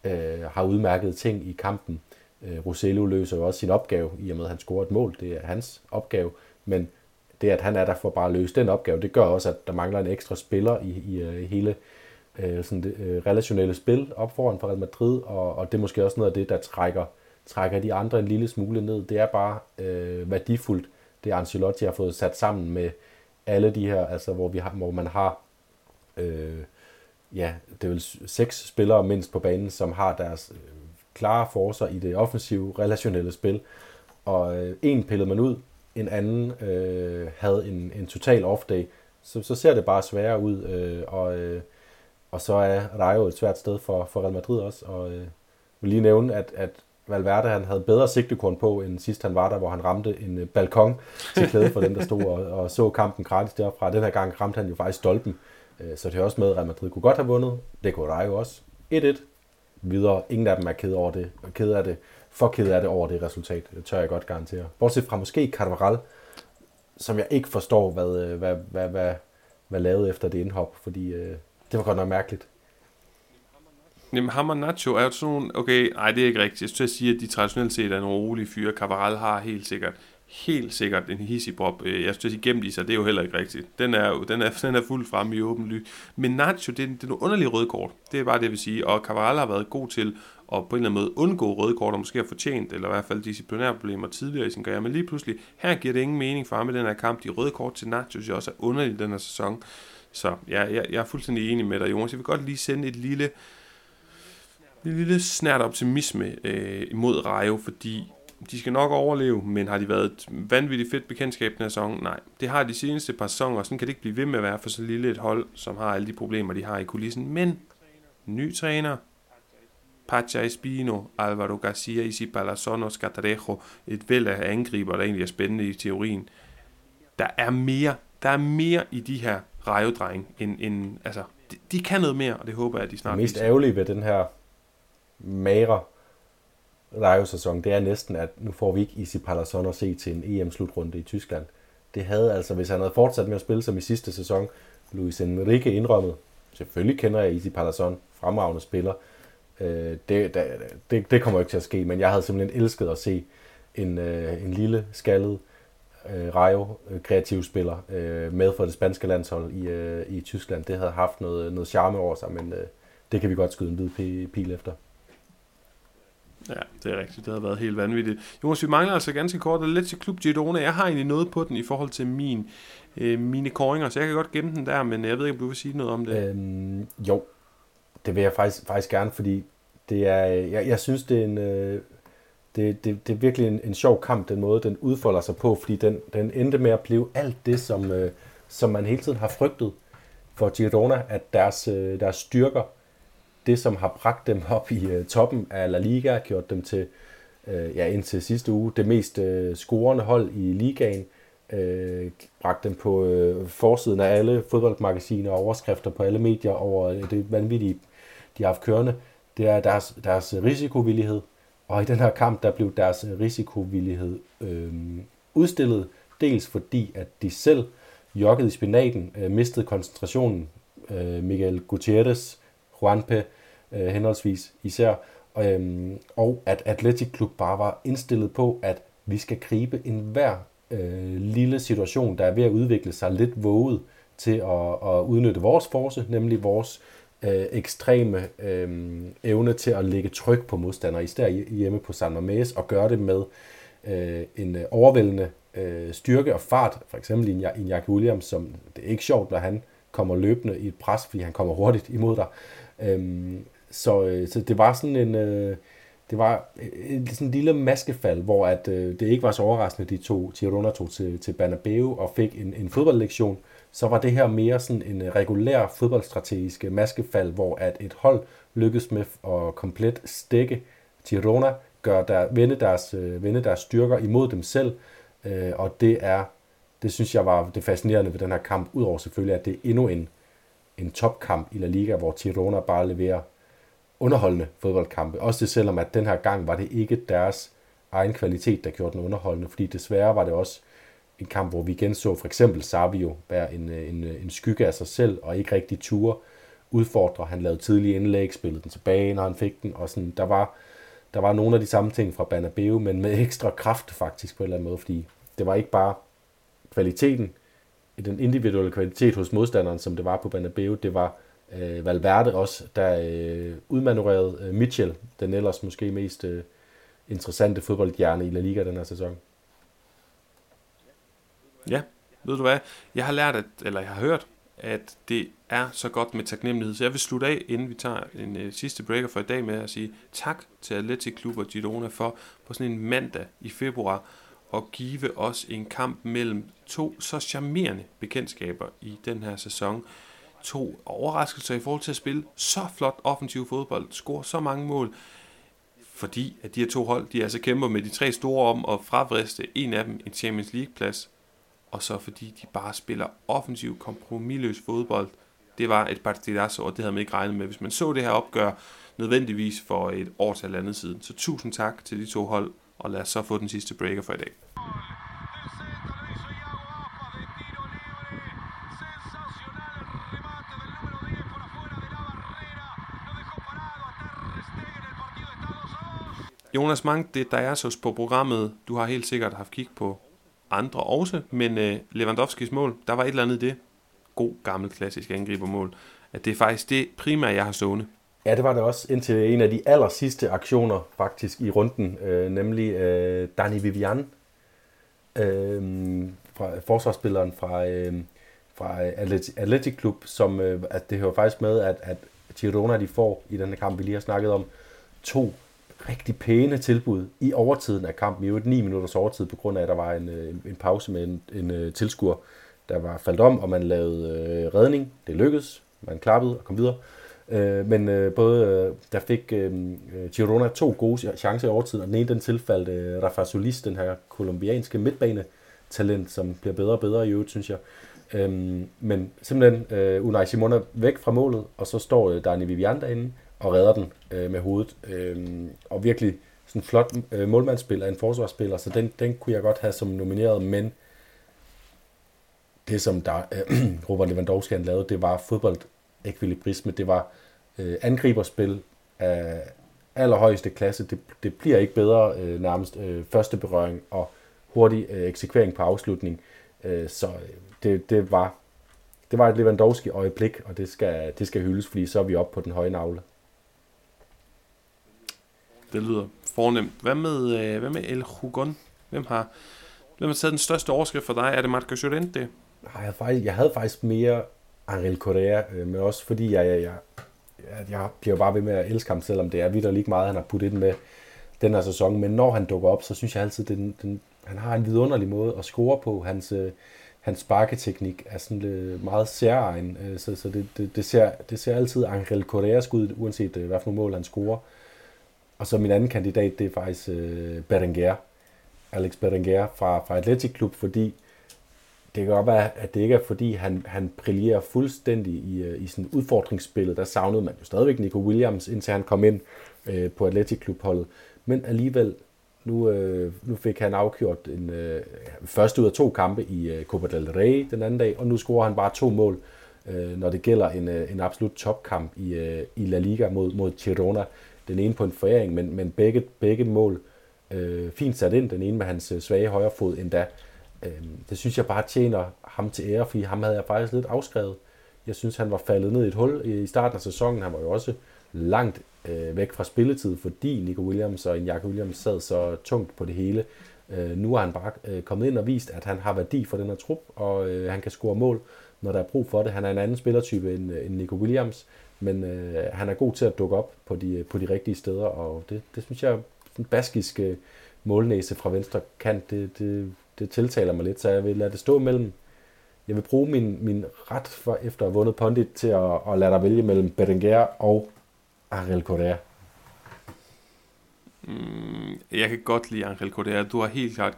øh, har udmærket ting i kampen. Øh, Rosello løser jo også sin opgave, i og med at han scorer et mål. Det er hans opgave. Men det, at han er der for bare at løse den opgave, det gør også, at der mangler en ekstra spiller i, i øh, i hele øh, sådan det, øh, relationelle spil op foran for Real Madrid, og, og det er måske også noget af det, der trækker, trækker de andre en lille smule ned. Det er bare øh, værdifuldt, det Ancelotti har fået sat sammen med alle de her, altså hvor, vi har, hvor man har øh, ja, det er vel seks spillere mindst på banen, som har deres øh, klare forser i det offensive, relationelle spil. Og øh, en pillede man ud, en anden øh, havde en, en total off-day, så, så ser det bare sværere ud. Øh, og, øh, og så er Rayo et svært sted for, for Real Madrid også. Og øh, vil lige nævne, at, at Valverde han havde bedre sigtekorn på, end sidst han var der, hvor han ramte en øh, balkon til klæde for den, der stod og, og så kampen gratis derfra. Den her gang ramte han jo faktisk stolpen, øh, så det er også med, at Real Madrid kunne godt have vundet. Det kunne Rayo også. 1-1 videre. Ingen af dem er ked over det, ked af det, for ked af det over det resultat, det tør jeg godt garantere. Bortset fra måske Carvaral, som jeg ikke forstår, hvad, øh, hvad, hvad, hvad, hvad lavede efter det indhop, fordi øh, det var godt nok mærkeligt. Jamen, ham og Nacho er jo sådan nogle, okay, nej, det er ikke rigtigt. Jeg skulle sige, at de traditionelt set er nogle rolige fyre. Cavaral har helt sikkert helt sikkert en hissipop. Øh, jeg synes, sige, gemt i sig, det er jo heller ikke rigtigt. Den er, jo, den er, den er fuldt fremme i åben ly. Men Nacho, det er, det er nogle underlige røde kort. Det er bare det, jeg vil sige. Og Cavaral har været god til at på en eller anden måde undgå røde kort, og måske har fortjent, eller i hvert fald disciplinære problemer tidligere i sin karriere. Men lige pludselig, her giver det ingen mening for ham i den her kamp. De røde kort til Nacho, synes jeg også er underligt i den her sæson. Så ja, jeg, jeg er fuldstændig enig med dig, Jonas. Jeg vil godt lige sende et lille, en lille snært optimisme øh, imod Rayo, fordi de skal nok overleve, men har de været et vanvittigt fedt bekendtskab den her sæson? Nej. Det har de seneste par sæsoner, sådan kan det ikke blive ved med at være for så lille et hold, som har alle de problemer, de har i kulissen. Men ny træner, Pacha Espino, Alvaro Garcia, Isi Palazono, Scatarejo, et væld af angriber, der egentlig er spændende i teorien. Der er mere, der er mere i de her rejedreng, end, end altså, de, de kan noget mere, og det håber jeg, at de snart Det mest ærgerlige ved den her mager Rayo-sæson, det er næsten, at nu får vi ikke Isi Palazon at se til en EM-slutrunde i Tyskland. Det havde altså, hvis han havde fortsat med at spille som i sidste sæson, Luis Enrique indrømmet, selvfølgelig kender jeg Isi Palazon, fremragende spiller, øh, det, det, det kommer ikke til at ske, men jeg havde simpelthen elsket at se en, øh, en lille, skaldet øh, Rayo øh, kreativ spiller øh, med for det spanske landshold i, øh, i Tyskland. Det havde haft noget, noget charme over sig, men øh, det kan vi godt skyde en hvid pil efter. Ja, det er rigtigt. Det har været helt vanvittigt. Jonas, vi mangler altså ganske kort lidt til Klub Girona. Jeg har egentlig noget på den i forhold til min, øh, mine koringer, så jeg kan godt gemme den der, men jeg ved ikke, om du vil sige noget om det. Øhm, jo, det vil jeg faktisk, faktisk gerne, fordi det er, øh, jeg, jeg synes, det er en... Øh, det, det, det er virkelig en, en sjov kamp, den måde, den udfolder sig på, fordi den, den endte med at blive alt det, som, øh, som man hele tiden har frygtet for Girona, at deres, øh, deres styrker det, som har bragt dem op i øh, toppen af La Liga, gjort dem til, øh, ja, indtil sidste uge, det mest øh, scorende hold i ligaen, øh, bragt dem på øh, forsiden af alle fodboldmagasiner og overskrifter på alle medier over øh, det vanvittige, de har haft kørende. Det er deres, deres risikovillighed, og i den her kamp, der blev deres risikovillighed øh, udstillet, dels fordi, at de selv jokkede i spinaten, øh, mistede koncentrationen. Øh, Miguel Gutierrez, Juanpe, øh, henholdsvis især, øhm, og at Athletic Club bare var indstillet på, at vi skal gribe enhver øh, lille situation, der er ved at udvikle sig lidt våget til at, at udnytte vores force, nemlig vores øh, ekstreme øh, evne til at lægge tryk på modstandere, især hjemme på San Mamés, og gøre det med øh, en øh, overvældende øh, styrke og fart, for eksempel i en Jack Williams, som det er ikke sjovt, når han kommer løbende i et pres, fordi han kommer hurtigt imod dig. Øhm, så, øh, så det var sådan en... Øh, det var øh, en sådan en lille maskefald, hvor at, øh, det ikke var så overraskende, de to Girona tog til, til Bernabeu og fik en, en fodboldlektion. Så var det her mere sådan en regulær fodboldstrategisk maskefald, hvor at et hold lykkedes med at komplet stikke Girona, gør der, vende, deres, øh, vende deres styrker imod dem selv, øh, og det er, det synes jeg var det fascinerende ved den her kamp, udover selvfølgelig, at det er endnu en, en topkamp i La Liga, hvor Girona bare leverer underholdende fodboldkampe. Også det selvom, at den her gang var det ikke deres egen kvalitet, der gjorde den underholdende, fordi desværre var det også en kamp, hvor vi igen så for eksempel Savio være en, en, en skygge af sig selv, og ikke rigtig ture udfordre. Han lavede tidlige indlæg, spillede den tilbage, når han fik den, og sådan, der var, der var nogle af de samme ting fra Banabeo, men med ekstra kraft faktisk på en eller anden måde, fordi det var ikke bare kvaliteten, den individuelle kvalitet hos modstanderen, som det var på Banabeo, det var øh, Valverde også, der øh, udmanøvrerede øh, Mitchell, den ellers måske mest øh, interessante fodboldhjerne i La Liga den her sæson. Ja, ved du hvad? Jeg har lært, at, eller jeg har hørt, at det er så godt med taknemmelighed. Så jeg vil slutte af, inden vi tager en øh, sidste breaker for i dag med at sige tak til Atletic Klub og Girona for på sådan en mandag i februar at give os en kamp mellem to så charmerende bekendtskaber i den her sæson to overraskelser i forhold til at spille så flot offensiv fodbold, score så mange mål, fordi at de her to hold, de altså kæmper med de tre store om at fravriste en af dem en Champions League plads, og så fordi de bare spiller offensiv, kompromilløs fodbold. Det var et partidazo, og det havde man ikke regnet med, hvis man så det her opgør nødvendigvis for et år til andet siden. Så tusind tak til de to hold, og lad os så få den sidste breaker for i dag. Jonas Mank, det der er så på programmet. Du har helt sikkert haft kig på andre også, men øh, Lewandowskis mål, der var et eller andet i det. God, gammel, klassisk angribermål. At det er faktisk det primære, jeg har stående. Ja, det var det også indtil en af de aller sidste aktioner faktisk i runden, øh, nemlig øh, Dani Vivian, øh, fra forsvarsspilleren fra, øh, fra Athletic Club, som øh, at det hører faktisk med, at, at Girona de får i den kamp, vi lige har snakket om, to rigtig pæne tilbud i overtiden af kampen. I jo 9 minutters overtid, på grund af, at der var en, øh, en pause med en, en øh, tilskuer, der var faldt om, og man lavede øh, redning. Det lykkedes. Man klappede og kom videre. Øh, men øh, både, øh, der fik øh, øh Girona to gode chancer i overtiden, og den ene den tilfaldt øh, Rafa Solis, den her kolumbianske midtbane-talent, som bliver bedre og bedre i øvrigt, synes jeg. Øhm, men simpelthen øh, Unai Simon er væk fra målet, og så står øh, Dani Vivian derinde og redder den øh, med hovedet. Øh, og virkelig sådan en flot øh, målmandsspil af en forsvarsspiller, så den, den kunne jeg godt have som nomineret, men det som der, øh, Robert Lewandowski han lavede, det var fodboldekvilibrisme, det var øh, angriberspil af allerhøjeste klasse, det, det bliver ikke bedre øh, nærmest øh, første berøring og hurtig øh, eksekvering på afslutning, øh, så øh, det, det var det var et Lewandowski øjeblik, og det skal, det skal hyldes, fordi så er vi oppe på den høje navle. Det lyder fornemt. Hvad med, øh, hvad med El Hugon? Hvem har, hvem har taget den største overskrift for dig? Er det Marco Llorente? Jeg faktisk, jeg havde faktisk mere Angel Correa, øh, men også fordi jeg, jeg, jeg, jeg, jeg bliver bare ved med at elske ham, selvom det er vidt lige meget, han har puttet ind med den her sæson. Men når han dukker op, så synes jeg altid, den, den, han har en vidunderlig måde at score på. Hans, øh, hans sparketeknik er sådan øh, meget særegen, øh, så, så det, det, det, ser, det ser altid Angel Correa ud, uanset øh, hvad for nogle mål han scorer. Og så min anden kandidat, det er faktisk øh, Berenguer, Alex Berenguer fra, fra Athletic Klub, fordi det kan godt være, at det ikke er fordi, han, han brillerer fuldstændig i, øh, i sådan udfordringsspillet. Der savnede man jo stadigvæk Nico Williams, indtil han kom ind øh, på Athletic Klub-holdet. Men alligevel, nu, øh, nu fik han afgjort en øh, første ud af to kampe i øh, Copa del Rey den anden dag, og nu scorer han bare to mål, øh, når det gælder en, øh, en absolut topkamp i, øh, i La Liga mod, mod Girona. Den ene på en foræring, men, men begge, begge mål øh, fint sat ind. Den ene med hans øh, svage højre fod endda. Øh, det synes jeg bare tjener ham til ære, fordi ham havde jeg faktisk lidt afskrevet. Jeg synes, han var faldet ned i et hul i starten af sæsonen. Han var jo også langt øh, væk fra spilletid, fordi Nico Williams og Jack Williams sad så tungt på det hele. Øh, nu har han bare øh, kommet ind og vist, at han har værdi for den her trup, og øh, han kan score mål, når der er brug for det. Han er en anden spillertype end, øh, end Nico Williams, men øh, han er god til at dukke op på de, på de rigtige steder, og det, det synes jeg, den baskiske målnæse fra venstre kant, det, det, det tiltaler mig lidt, så jeg vil lade det stå mellem jeg vil bruge min, min ret for, efter at have vundet Pondit til at, at lade dig vælge mellem Berenguer og Ariel Correa. Mm, jeg kan godt lide Angel Correa. Du har helt klart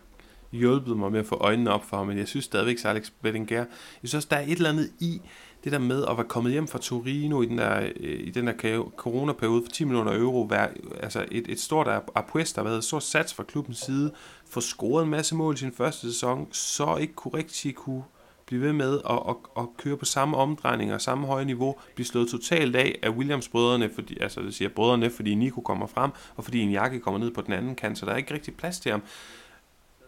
hjulpet mig med at få øjnene op for ham, men jeg synes stadigvæk, at Alex Bettinger, jeg synes også, der er et eller andet i det der med at være kommet hjem fra Torino i den der, øh, i den der coronaperiode for 10 millioner euro, være, altså et, et stort apuesta, hvad hedder, stort sats fra klubbens side, få scoret en masse mål i sin første sæson, så ikke korrekt kunne blive ved med at, at, at køre på samme omdrejninger og samme høje niveau, blive slået totalt af af Williams-brødrene, fordi, altså det siger brødrene, fordi Nico kommer frem, og fordi en jakke kommer ned på den anden kant, så der er ikke rigtig plads til ham.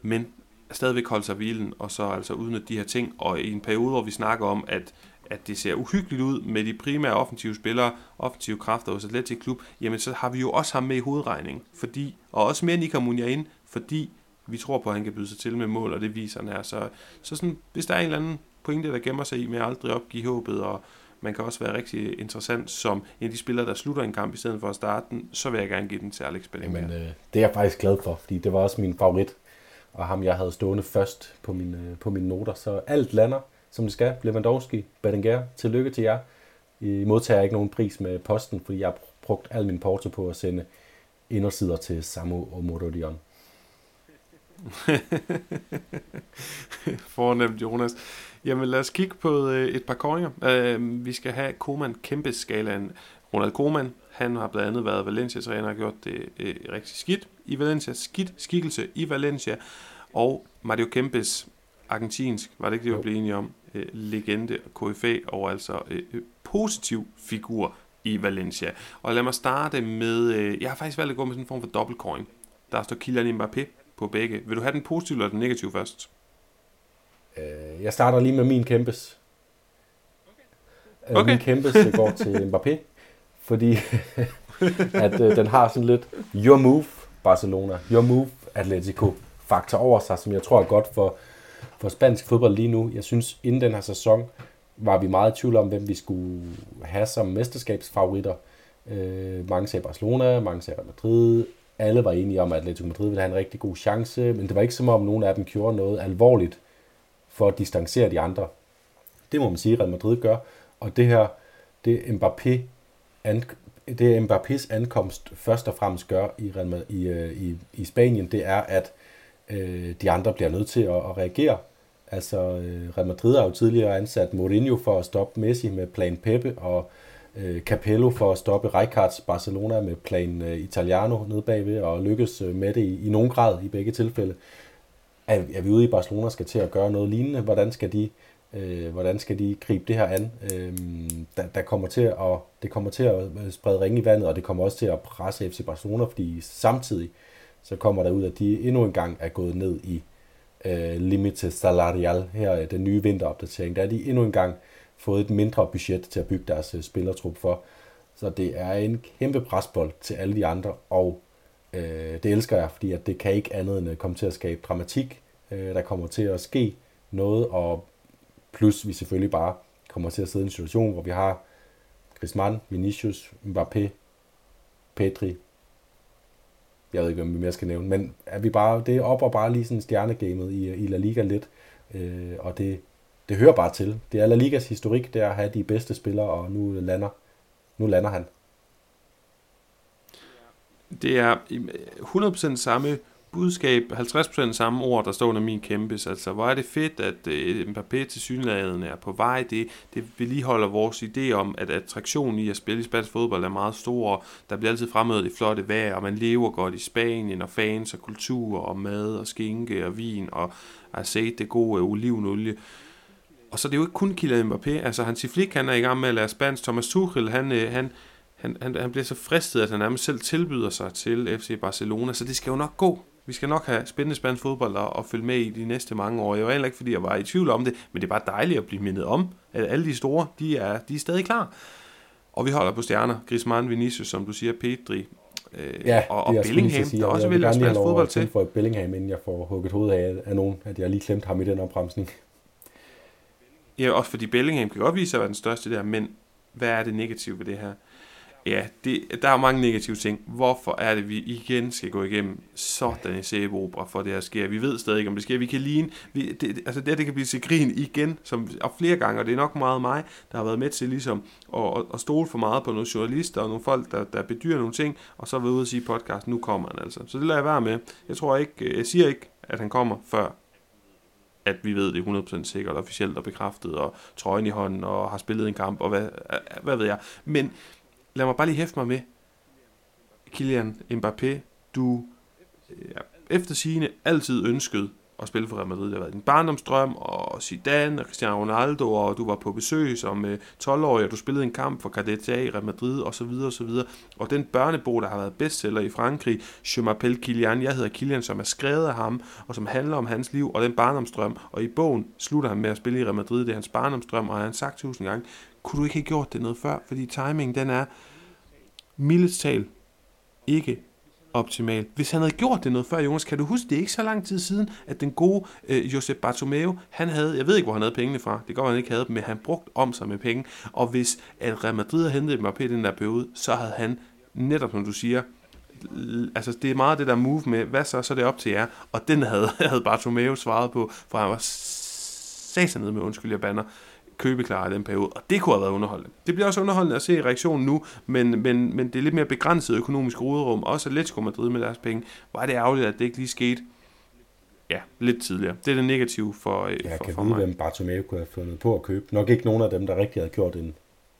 Men stadigvæk holde sig hvilen, og så altså udnytte de her ting, og i en periode, hvor vi snakker om, at at det ser uhyggeligt ud med de primære offensive spillere, offensive kræfter hos Atletic Klub, jamen så har vi jo også ham med i hovedregningen, fordi, og også mere Nika ind, fordi vi tror på, at han kan byde sig til med mål, og det viser han her. Så, så sådan, hvis der er en eller anden pointe, der gemmer sig i med at aldrig opgive håbet, og man kan også være rigtig interessant som en af de spillere, der slutter en kamp i stedet for at starte den, så vil jeg gerne give den til Alex Bellinger. Jamen, øh, det er jeg faktisk glad for, fordi det var også min favorit, og ham jeg havde stående først på, min, på mine noter. Så alt lander, som det skal. Lewandowski, Badinger, tillykke til jer. I modtager ikke nogen pris med posten, fordi jeg har brugt al min porto på at sende indersider til Samu og Morodion. Fornemt, Jonas. Jamen lad os kigge på øh, et par koringer. Øh, vi skal have Koman kæmpe skalaen. Ronald Koman, han har blandt andet været Valencia-træner og gjort det øh, rigtig skidt i Valencia. Skidt skikkelse i Valencia. Og Mario Kempes, argentinsk, var det ikke det, vi blev enige om? Øh, legende, KFA og altså øh, øh, positiv figur i Valencia. Og lad mig starte med, øh, jeg har faktisk valgt at gå med sådan en form for dobbeltcoin. Der står Kylian Mbappé på begge. Vil du have den positive eller den negative først? Øh, jeg starter lige med min kæmpes. Øh, okay. Min kæmpes går til Mbappé, fordi at øh, den har sådan lidt your move Barcelona, your move Atletico faktor over sig, som jeg tror er godt for, for spansk fodbold lige nu. Jeg synes, inden den her sæson, var vi meget i tvivl om, hvem vi skulle have som mesterskabsfavoritter. Øh, mange sagde Barcelona, mange sagde Madrid, alle var enige om, at Atletico Madrid ville have en rigtig god chance, men det var ikke som om nogen af dem gjorde noget alvorligt for at distancere de andre. Det må man sige, at Real Madrid gør, og det her, det Mbappé an, det Mbappés ankomst først og fremmest gør i, i, øh, i, i Spanien, det er, at øh, de andre bliver nødt til at, at reagere. Altså, øh, Real Madrid har jo tidligere ansat Mourinho for at stoppe Messi med plan Pepe, og øh, Capello for at stoppe Rijkaards Barcelona med plan øh, Italiano nede bagved, og lykkes øh, med det i, i nogen grad i begge tilfælde. Er, er vi ude i Barcelona skal til at gøre noget lignende? Hvordan skal de Øh, hvordan skal de gribe det her an? Øh, der, der kommer til at, det kommer til at øh, sprede ringe i vandet, og det kommer også til at presse FC Barcelona, fordi samtidig så kommer der ud, at de endnu en gang er gået ned i øh, limite salarial her øh, den nye vinteropdatering. Der er de endnu en gang fået et mindre budget til at bygge deres øh, spillertrup for. Så det er en kæmpe presbold til alle de andre, og øh, det elsker jeg, fordi at det kan ikke andet end at komme til at skabe dramatik. Øh, der kommer til at ske noget, og Plus vi selvfølgelig bare kommer til at sidde i en situation, hvor vi har Griezmann, Vinicius, Mbappé, Pedri. Jeg ved ikke, hvem vi mere skal nævne, men er vi bare, det er op og bare lige sådan stjernegamet i, i La Liga lidt, øh, og det, det hører bare til. Det er La Ligas historik, det er at have de bedste spillere, og nu lander, nu lander han. Det er 100% samme budskab, 50% samme ord, der står under min kæmpes. Altså, hvor er det fedt, at uh, Mbappé til synligheden er på vej. Det, det vedligeholder vores idé om, at attraktionen i at spille i spansk fodbold er meget stor. Der bliver altid fremhævet det flotte vejr, og man lever godt i Spanien, og fans og kultur, og mad og skinke og vin, og set det gode olivenolie. Og så er det jo ikke kun Kylian Mbappé. Altså, Hansi Flick, han er i gang med at lære spansk. Thomas Tuchel, han, øh, han, han, han, han bliver så fristet, at han nærmest selv tilbyder sig til FC Barcelona, så det skal jo nok gå. Vi skal nok have spændende spansk fodbold og, og følge med i de næste mange år. Jeg var heller ikke, fordi jeg var i tvivl om det, men det er bare dejligt at blive mindet om, at alle de store, de er, de er stadig klar. Og vi holder på stjerner. Griezmann, Vinicius, som du siger, Pedri, øh, ja, og, og Bellingham, der også vil have spansk fodbold til. for Bellingham, inden jeg får hugget hovedet af, af nogen, at jeg lige glemt ham i den opbremsning. Ja, også fordi Bellingham kan godt vise sig at være den største der, men hvad er det negative ved det her? Ja, det, der er mange negative ting. Hvorfor er det, vi igen skal gå igennem sådan en sæbeopera for det her sker? Vi ved stadig ikke, om det sker. Vi kan ligne, vi, det, altså det, det kan blive til grin igen, som, og flere gange, og det er nok meget mig, der har været med til ligesom at, at stole for meget på nogle journalister og nogle folk, der, der bedyrer nogle ting, og så vil ude og sige podcast, nu kommer han altså. Så det lader jeg være med. Jeg tror ikke, øh, jeg siger ikke, at han kommer før at vi ved det 100% sikkert, officielt og bekræftet, og trøjen i hånden, og har spillet en kamp, og hvad, øh, øh, hvad ved jeg. Men lad mig bare lige hæfte mig med, Kylian Mbappé, du ja, efter sigende altid ønskede at spille for Real Madrid. Det har været din barndomsdrøm, og Zidane og Cristiano Ronaldo, og du var på besøg som øh, 12-årig, og du spillede en kamp for Cadetia i Real Madrid, og så videre, og så videre. Og den børnebog, der har været bestseller i Frankrig, Je m'appelle Kylian, jeg hedder Kylian, som er skrevet af ham, og som handler om hans liv og den barndomsdrøm. Og i bogen slutter han med at spille i Real Madrid, det er hans barndomsdrøm, og han har sagt tusind gange, kunne du ikke have gjort det noget før? Fordi timingen, den er mildest tal ikke optimal. Hvis han havde gjort det noget før, Jonas, kan du huske, det er ikke så lang tid siden, at den gode øh, Josep Bartomeu, han havde, jeg ved ikke, hvor han havde pengene fra, det går, han ikke havde dem, men han brugt om sig med penge, og hvis at Real Madrid havde hentet Mbappé op i den der periode, så havde han, netop som du siger, altså det er meget det der move med, hvad så, så er det op til jer, og den havde, havde Bartomeu svaret på, for han var ned med undskyld, jeg banner, købeklar i den periode, og det kunne have været underholdende. Det bliver også underholdende at se reaktionen nu, men, men, men det er lidt mere begrænset økonomisk råderum, også Atletico Madrid med deres penge. Var det ærgerligt, at det ikke lige skete ja, lidt tidligere. Det er det negative for, øh, ja, for, kan for vide, mig. hvem Bartomeu kunne have fundet på at købe. Nok ikke nogen af dem, der rigtig havde gjort en,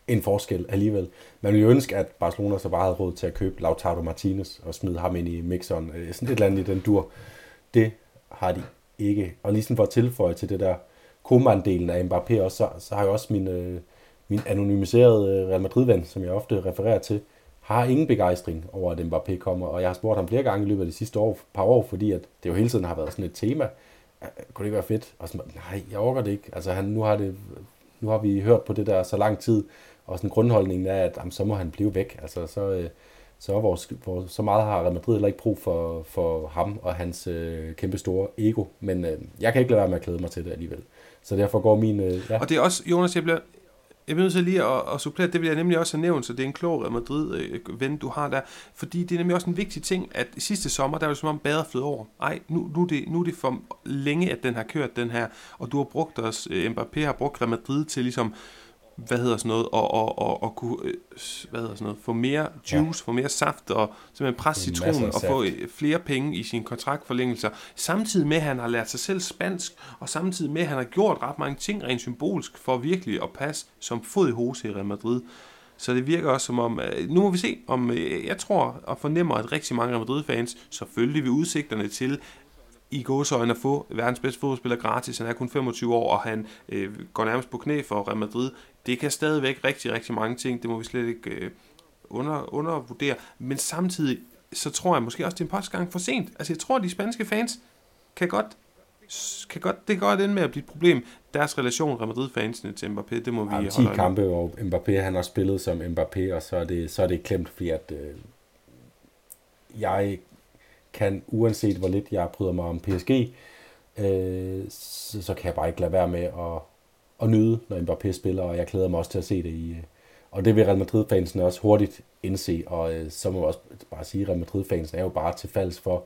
en forskel alligevel. Man ville jo ønske, at Barcelona så bare havde råd til at købe Lautaro Martinez og smide ham ind i mixeren. Øh, sådan et eller andet i den dur. Det har de ikke. Og lige sådan for at tilføje til det der Koeman-delen af Mbappé også, så, så har jeg også min, øh, min anonymiserede øh, Real Madrid-ven, som jeg ofte refererer til, har ingen begejstring over, at Mbappé kommer, og jeg har spurgt ham flere gange i løbet af de sidste år, par år, fordi at det jo hele tiden har været sådan et tema. Kunne det ikke være fedt? Og sådan, nej, jeg overgår det ikke. Altså, han, nu, har det, nu har vi hørt på det der så lang tid, og sådan grundholdningen er, at jamen, så må han blive væk. Altså, så, øh, så, vores, vores, så meget har Real Madrid heller ikke brug for, for ham og hans øh, kæmpe store ego, men øh, jeg kan ikke lade være med at klæde mig til det alligevel. Så derfor går min... Øh, ja. Og det er også, Jonas, jeg bliver, jeg bliver nødt til lige at, at supplere, det vil jeg nemlig også have nævnt, så det er en klog Real Madrid-ven, øh, du har der, fordi det er nemlig også en vigtig ting, at sidste sommer, der var det som om bader flød over. Ej, nu, nu, er det, nu er det for længe, at den har kørt den her, og du har brugt os, øh, Mbappé har brugt Real Madrid til ligesom hvad hedder sådan noget, og, og, og, og kunne, øh, hvad hedder sådan noget, få mere juice, ja. få mere saft, og simpelthen presse citronen, og få øh, flere penge i sin kontraktforlængelser, samtidig med, at han har lært sig selv spansk, og samtidig med, at han har gjort ret mange ting rent symbolisk, for virkelig at passe som fod i hose i Real Madrid. Så det virker også som om, øh, nu må vi se, om jeg tror og fornemmer, at rigtig mange Real Madrid-fans selvfølgelig vil udsigterne til i gåsøjne at få verdens bedste fodboldspiller gratis. Han er kun 25 år, og han øh, går nærmest på knæ for Real Madrid. Det kan stadigvæk rigtig, rigtig mange ting. Det må vi slet ikke øh, under, undervurdere. Men samtidig, så tror jeg måske også, det er en par gang for sent. Altså, jeg tror, at de spanske fans kan godt kan godt, det kan godt ende med at blive et problem. Deres relation, Real Madrid-fansene til Mbappé, det må vi ja, 10 kampe, og Mbappé han har spillet som Mbappé, og så er det, så er det klemt, fordi at, øh, jeg kan, uanset hvor lidt jeg bryder mig om PSG, øh, så, så kan jeg bare ikke lade være med at, at nyde, når Mbappé spiller, og jeg glæder mig også til at se det i... Øh, og det vil Real Madrid-fansen også hurtigt indse, og øh, så må jeg også bare sige, at Real Madrid-fansen er jo bare til falds for,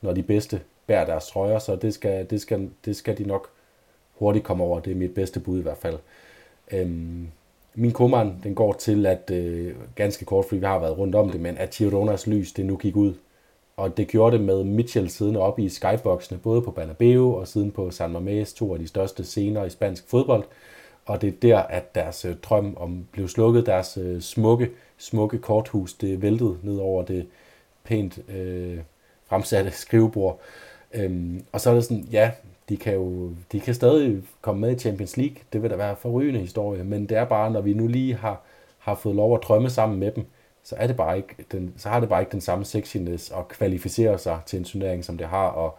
når de bedste bærer deres trøjer, så det skal, det skal, det skal de nok hurtigt komme over. Det er mit bedste bud i hvert fald. Øhm, min kummeren, den går til, at øh, ganske kort, fordi vi har været rundt om det, men at Gironas lys, det nu gik ud og det gjorde det med Mitchell siden oppe i skyboxene, både på Bernabeu og siden på San Mamés, to af de største scener i spansk fodbold. Og det er der, at deres øh, drøm om blev slukket, deres øh, smukke, smukke korthus, det væltede ned over det pænt øh, fremsatte skrivebord. Øhm, og så er det sådan, ja, de kan jo de kan stadig komme med i Champions League. Det vil da være forrygende historie, men det er bare, når vi nu lige har, har fået lov at drømme sammen med dem, så, er det bare ikke den, så har det bare ikke den samme sexiness at kvalificere sig til en turnering, som det har at,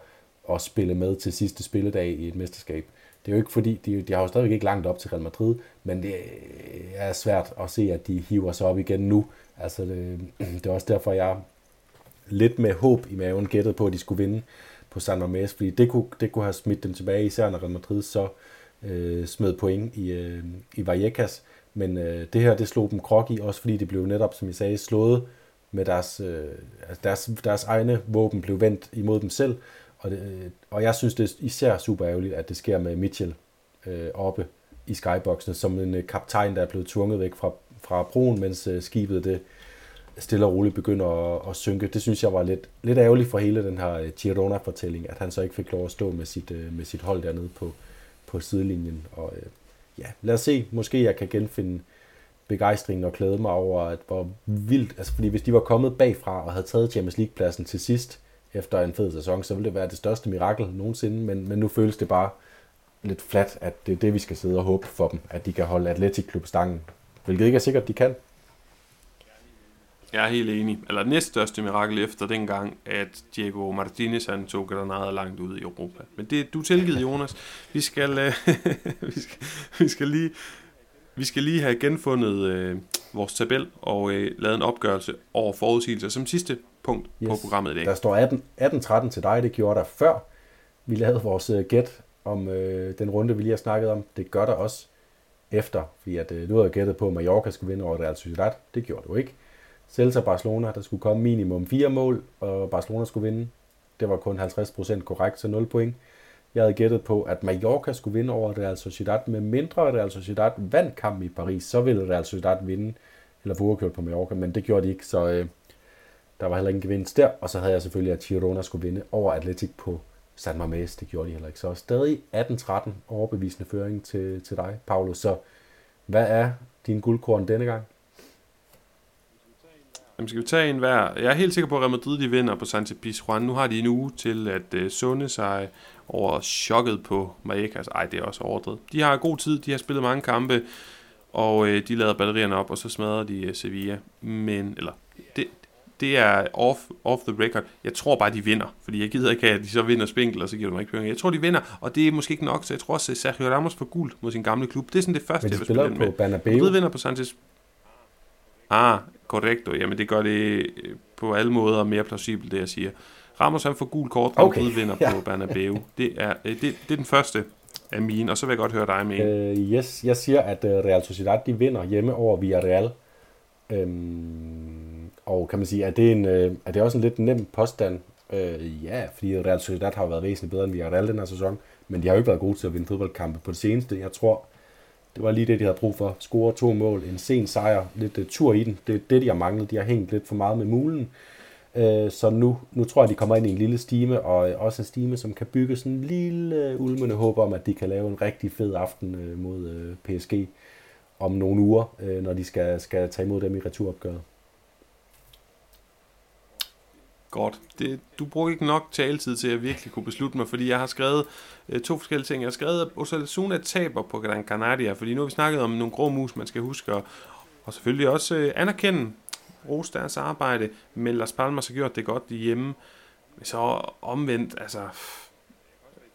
at spille med til sidste spilledag i et mesterskab. Det er jo ikke fordi, de, de har jo stadigvæk ikke langt op til Real Madrid, men det er svært at se, at de hiver sig op igen nu. Altså, det, det er også derfor, jeg lidt med håb i maven gættede på, at de skulle vinde på San Mamés, fordi det kunne, det kunne have smidt dem tilbage, især når Real Madrid så øh, smed point i, øh, i Vallecas. Men øh, det her, det slog dem krok i, også fordi det blev netop, som jeg sagde, slået med deres, øh, altså deres, deres egne våben blev vendt imod dem selv. Og, det, øh, og jeg synes, det er især super ærgerligt, at det sker med Mitchell øh, oppe i skyboxene, som en øh, kaptajn, der er blevet tvunget væk fra, fra broen, mens øh, skibet det stille og roligt begynder at, at synke. Det synes jeg var lidt, lidt ærgerligt for hele den her øh, Girona-fortælling, at han så ikke fik lov at stå med sit, øh, med sit hold dernede på, på sidelinjen. Og, øh, ja, lad os se, måske jeg kan genfinde begejstringen og glæde mig over, at hvor vildt, altså fordi hvis de var kommet bagfra og havde taget Champions League-pladsen til sidst, efter en fed sæson, så ville det være det største mirakel nogensinde, men, men nu føles det bare lidt flat, at det er det, vi skal sidde og håbe for dem, at de kan holde Atletic Klub stangen, hvilket ikke er sikkert, de kan. Jeg er helt enig. Eller næststørste mirakel efter dengang, at Diego Martinez han tog Granada langt ud i Europa. Men det du tilgivet, Jonas. Vi skal, øh, vi skal, vi skal lige vi skal lige have genfundet øh, vores tabel og øh, lavet en opgørelse over forudsigelser som sidste punkt yes. på programmet i dag. Der står 18-13 til dig, det gjorde der før. Vi lavede vores øh, gæt om øh, den runde, vi lige har snakket om. Det gør der også efter, fordi at, øh, du havde gættet på, at Mallorca skulle vinde over Real Sociedad. Det gjorde du ikke. Celta Barcelona, der skulle komme minimum fire mål, og Barcelona skulle vinde. Det var kun 50% korrekt, så 0 point. Jeg havde gættet på, at Mallorca skulle vinde over Real Sociedad, med mindre Real Sociedad vandt kampen i Paris, så ville Real Sociedad vinde, eller få kørt på Mallorca, men det gjorde de ikke, så øh, der var heller ingen gevinst der, og så havde jeg selvfølgelig, at Girona skulle vinde over Atletic på San Mamés, det gjorde de heller ikke. Så stadig 18-13 overbevisende føring til, til dig, Paolo. Så hvad er din guldkorn denne gang? Jamen skal vi tage en hver? Jeg er helt sikker på, at Real Madrid de vinder på Santi Pizjuan. Nu har de en uge til at uh, sunde sig over chokket på Vallecas. Ej, det er også overdrevet. De har god tid, de har spillet mange kampe, og uh, de lader batterierne op, og så smadrer de uh, Sevilla. Men, eller, det, det er off, off the record. Jeg tror bare, de vinder, fordi jeg gider ikke, at de så vinder spinkel, og så giver de mig ikke penge. Jeg tror, de vinder, og det er måske ikke nok, så jeg tror også, at Sergio Ramos får guld mod sin gamle klub. Det er sådan det første, jeg vil spille på med. Bernabeu. Madrid vinder på Sanchez. Ah, korrekt. Jamen det gør det øh, på alle måder mere plausibelt, det jeg siger. Ramos han får gul kort, og okay. vinder ja. på Bernabeu. Det er, øh, det, det er den første af mine, og så vil jeg godt høre dig med. Uh, yes, jeg siger, at Real Sociedad de vinder hjemme over Villarreal. Um, og kan man sige, at det, en, er det også en lidt nem påstand? Uh, ja, fordi Real Sociedad har været væsentligt bedre end Villarreal den her sæson, men de har jo ikke været gode til at vinde fodboldkampe på det seneste. Jeg tror, det var lige det, de havde brug for. Score to mål, en sen sejr, lidt uh, tur i den. Det er det, de har manglet. De har hængt lidt for meget med mulen. Uh, så nu, nu tror jeg, de kommer ind i en lille stime, og uh, også en stime, som kan bygge sådan en lille uh, ulmende håb om, at de kan lave en rigtig fed aften uh, mod uh, PSG om nogle uger, uh, når de skal, skal tage imod dem i returopgøret. Godt. Det, du bruger ikke nok taletid til, at jeg virkelig kunne beslutte mig, fordi jeg har skrevet øh, to forskellige ting. Jeg har skrevet, at Osasuna taber på Gran Canaria, fordi nu har vi snakket om nogle grå mus, man skal huske, og, og selvfølgelig også øh, anerkende rose deres arbejde, men Las Palmas har gjort det godt hjemme. Så omvendt, altså,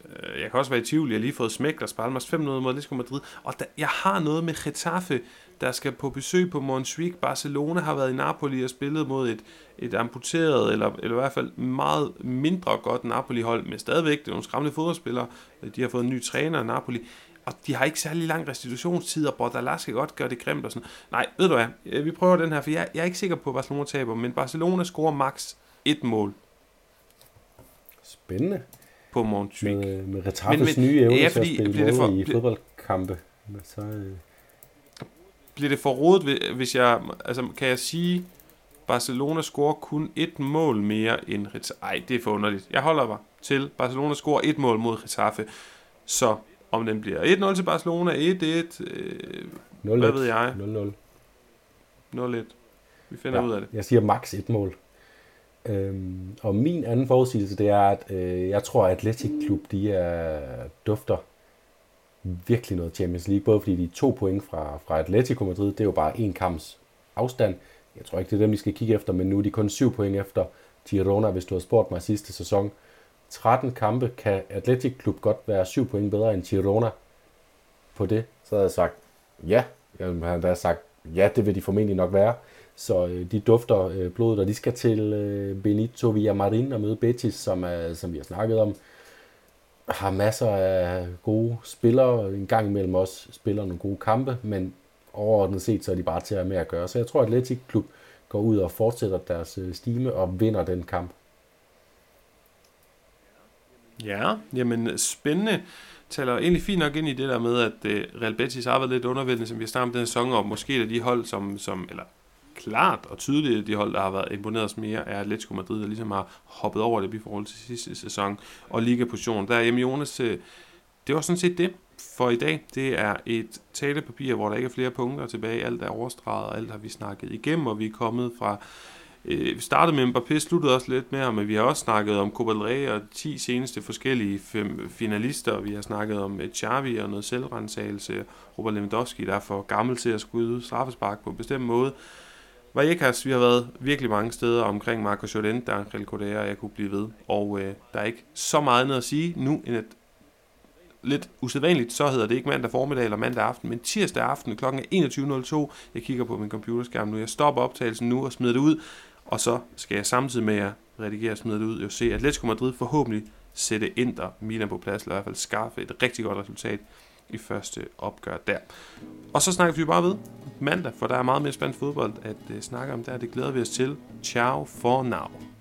øh, jeg kan også være i tvivl, jeg har lige fået smæk Las Palmas 5-0 mod Atletico Madrid, og da, jeg har noget med Getafe, der skal på besøg på Montjuic. Barcelona har været i Napoli og spillet mod et, et amputeret, eller, eller i hvert fald meget mindre godt Napoli-hold, men stadigvæk, det er nogle skræmmende fodboldspillere. De har fået en ny træner i Napoli, og de har ikke særlig lang restitutionstid, og Bordalas skal godt gøre det grimt og sådan Nej, ved du hvad, vi prøver den her, for jeg, jeg er ikke sikker på, at Barcelona taber, men Barcelona scorer max et mål. Spændende. På Montjuic. Med, med Retafes nye evne ja, fordi, til at spille for, i fodboldkampe. Så, øh bliver det for rodet, hvis jeg, altså kan jeg sige, Barcelona scorer kun et mål mere end Getafe. Ej, det er for underligt. Jeg holder mig til, Barcelona scorer et mål mod Getafe. Så om den bliver 1-0 til Barcelona, 1-1, øh, hvad ved jeg? 0-0. 0-1. Vi finder ja, ud af det. Jeg siger max et mål. Øhm, og min anden forudsigelse, det er, at øh, jeg tror, at Atletic Klub, de er dufter virkelig noget Champions League, både fordi de er to point fra, fra Atletico Madrid, det er jo bare en kamps afstand. Jeg tror ikke, det er dem, vi skal kigge efter, men nu er de kun syv point efter Girona, hvis du har spurgt mig sidste sæson. 13 kampe kan Atletic Klub godt være syv point bedre end Girona på det. Så havde jeg sagt, ja. Jeg havde sagt, ja, det vil de formentlig nok være. Så øh, de dufter øh, blodet, og de skal til øh, Benito Villamarin og møde Betis, som, er, som vi har snakket om har masser af gode spillere, en gang imellem også spiller nogle gode kampe, men overordnet set, så er de bare til at have med at gøre. Så jeg tror, at Atletic Klub går ud og fortsætter deres øh, stime og vinder den kamp. Ja, jamen spændende. Taler egentlig fint nok ind i det der med, at øh, Real Betis har været lidt undervældende, som vi har snakket om den sæson, og måske er de hold, som, som eller klart og tydeligt, de hold, der har været imponeret os mere, er Atletico Madrid, der ligesom har hoppet over det i forhold til sidste sæson, og ligaposition. Der er hjemme Jonas, øh, det var sådan set det for i dag. Det er et talepapir, hvor der ikke er flere punkter tilbage. Alt er overstreget, og alt har vi snakket igennem, og vi er kommet fra øh, vi startede med Mbappé, sluttede også lidt mere, men vi har også snakket om Copa del Rey og 10 seneste forskellige fem finalister. Vi har snakket om øh, Xavi og noget selvrensagelse. Robert Lewandowski, der er for gammel til at skyde straffespark på en bestemt måde. Vallecas, vi har været virkelig mange steder omkring Marco Llorente, Angel Cordera, og jeg kunne blive ved. Og øh, der er ikke så meget andet at sige nu, end at lidt usædvanligt, så hedder det ikke mandag formiddag eller mandag aften, men tirsdag aften kl. 21.02. Jeg kigger på min computerskærm nu. Jeg stopper optagelsen nu og smider det ud, og så skal jeg samtidig med at redigere og smide det ud, jo se, at Atletico Madrid forhåbentlig sætte Inter Milan på plads, eller i hvert fald skaffe et rigtig godt resultat i første opgør der. Og så snakker vi bare ved mandag, for der er meget mere spændt fodbold at uh, snakke om der. Det glæder vi os til. Ciao for now.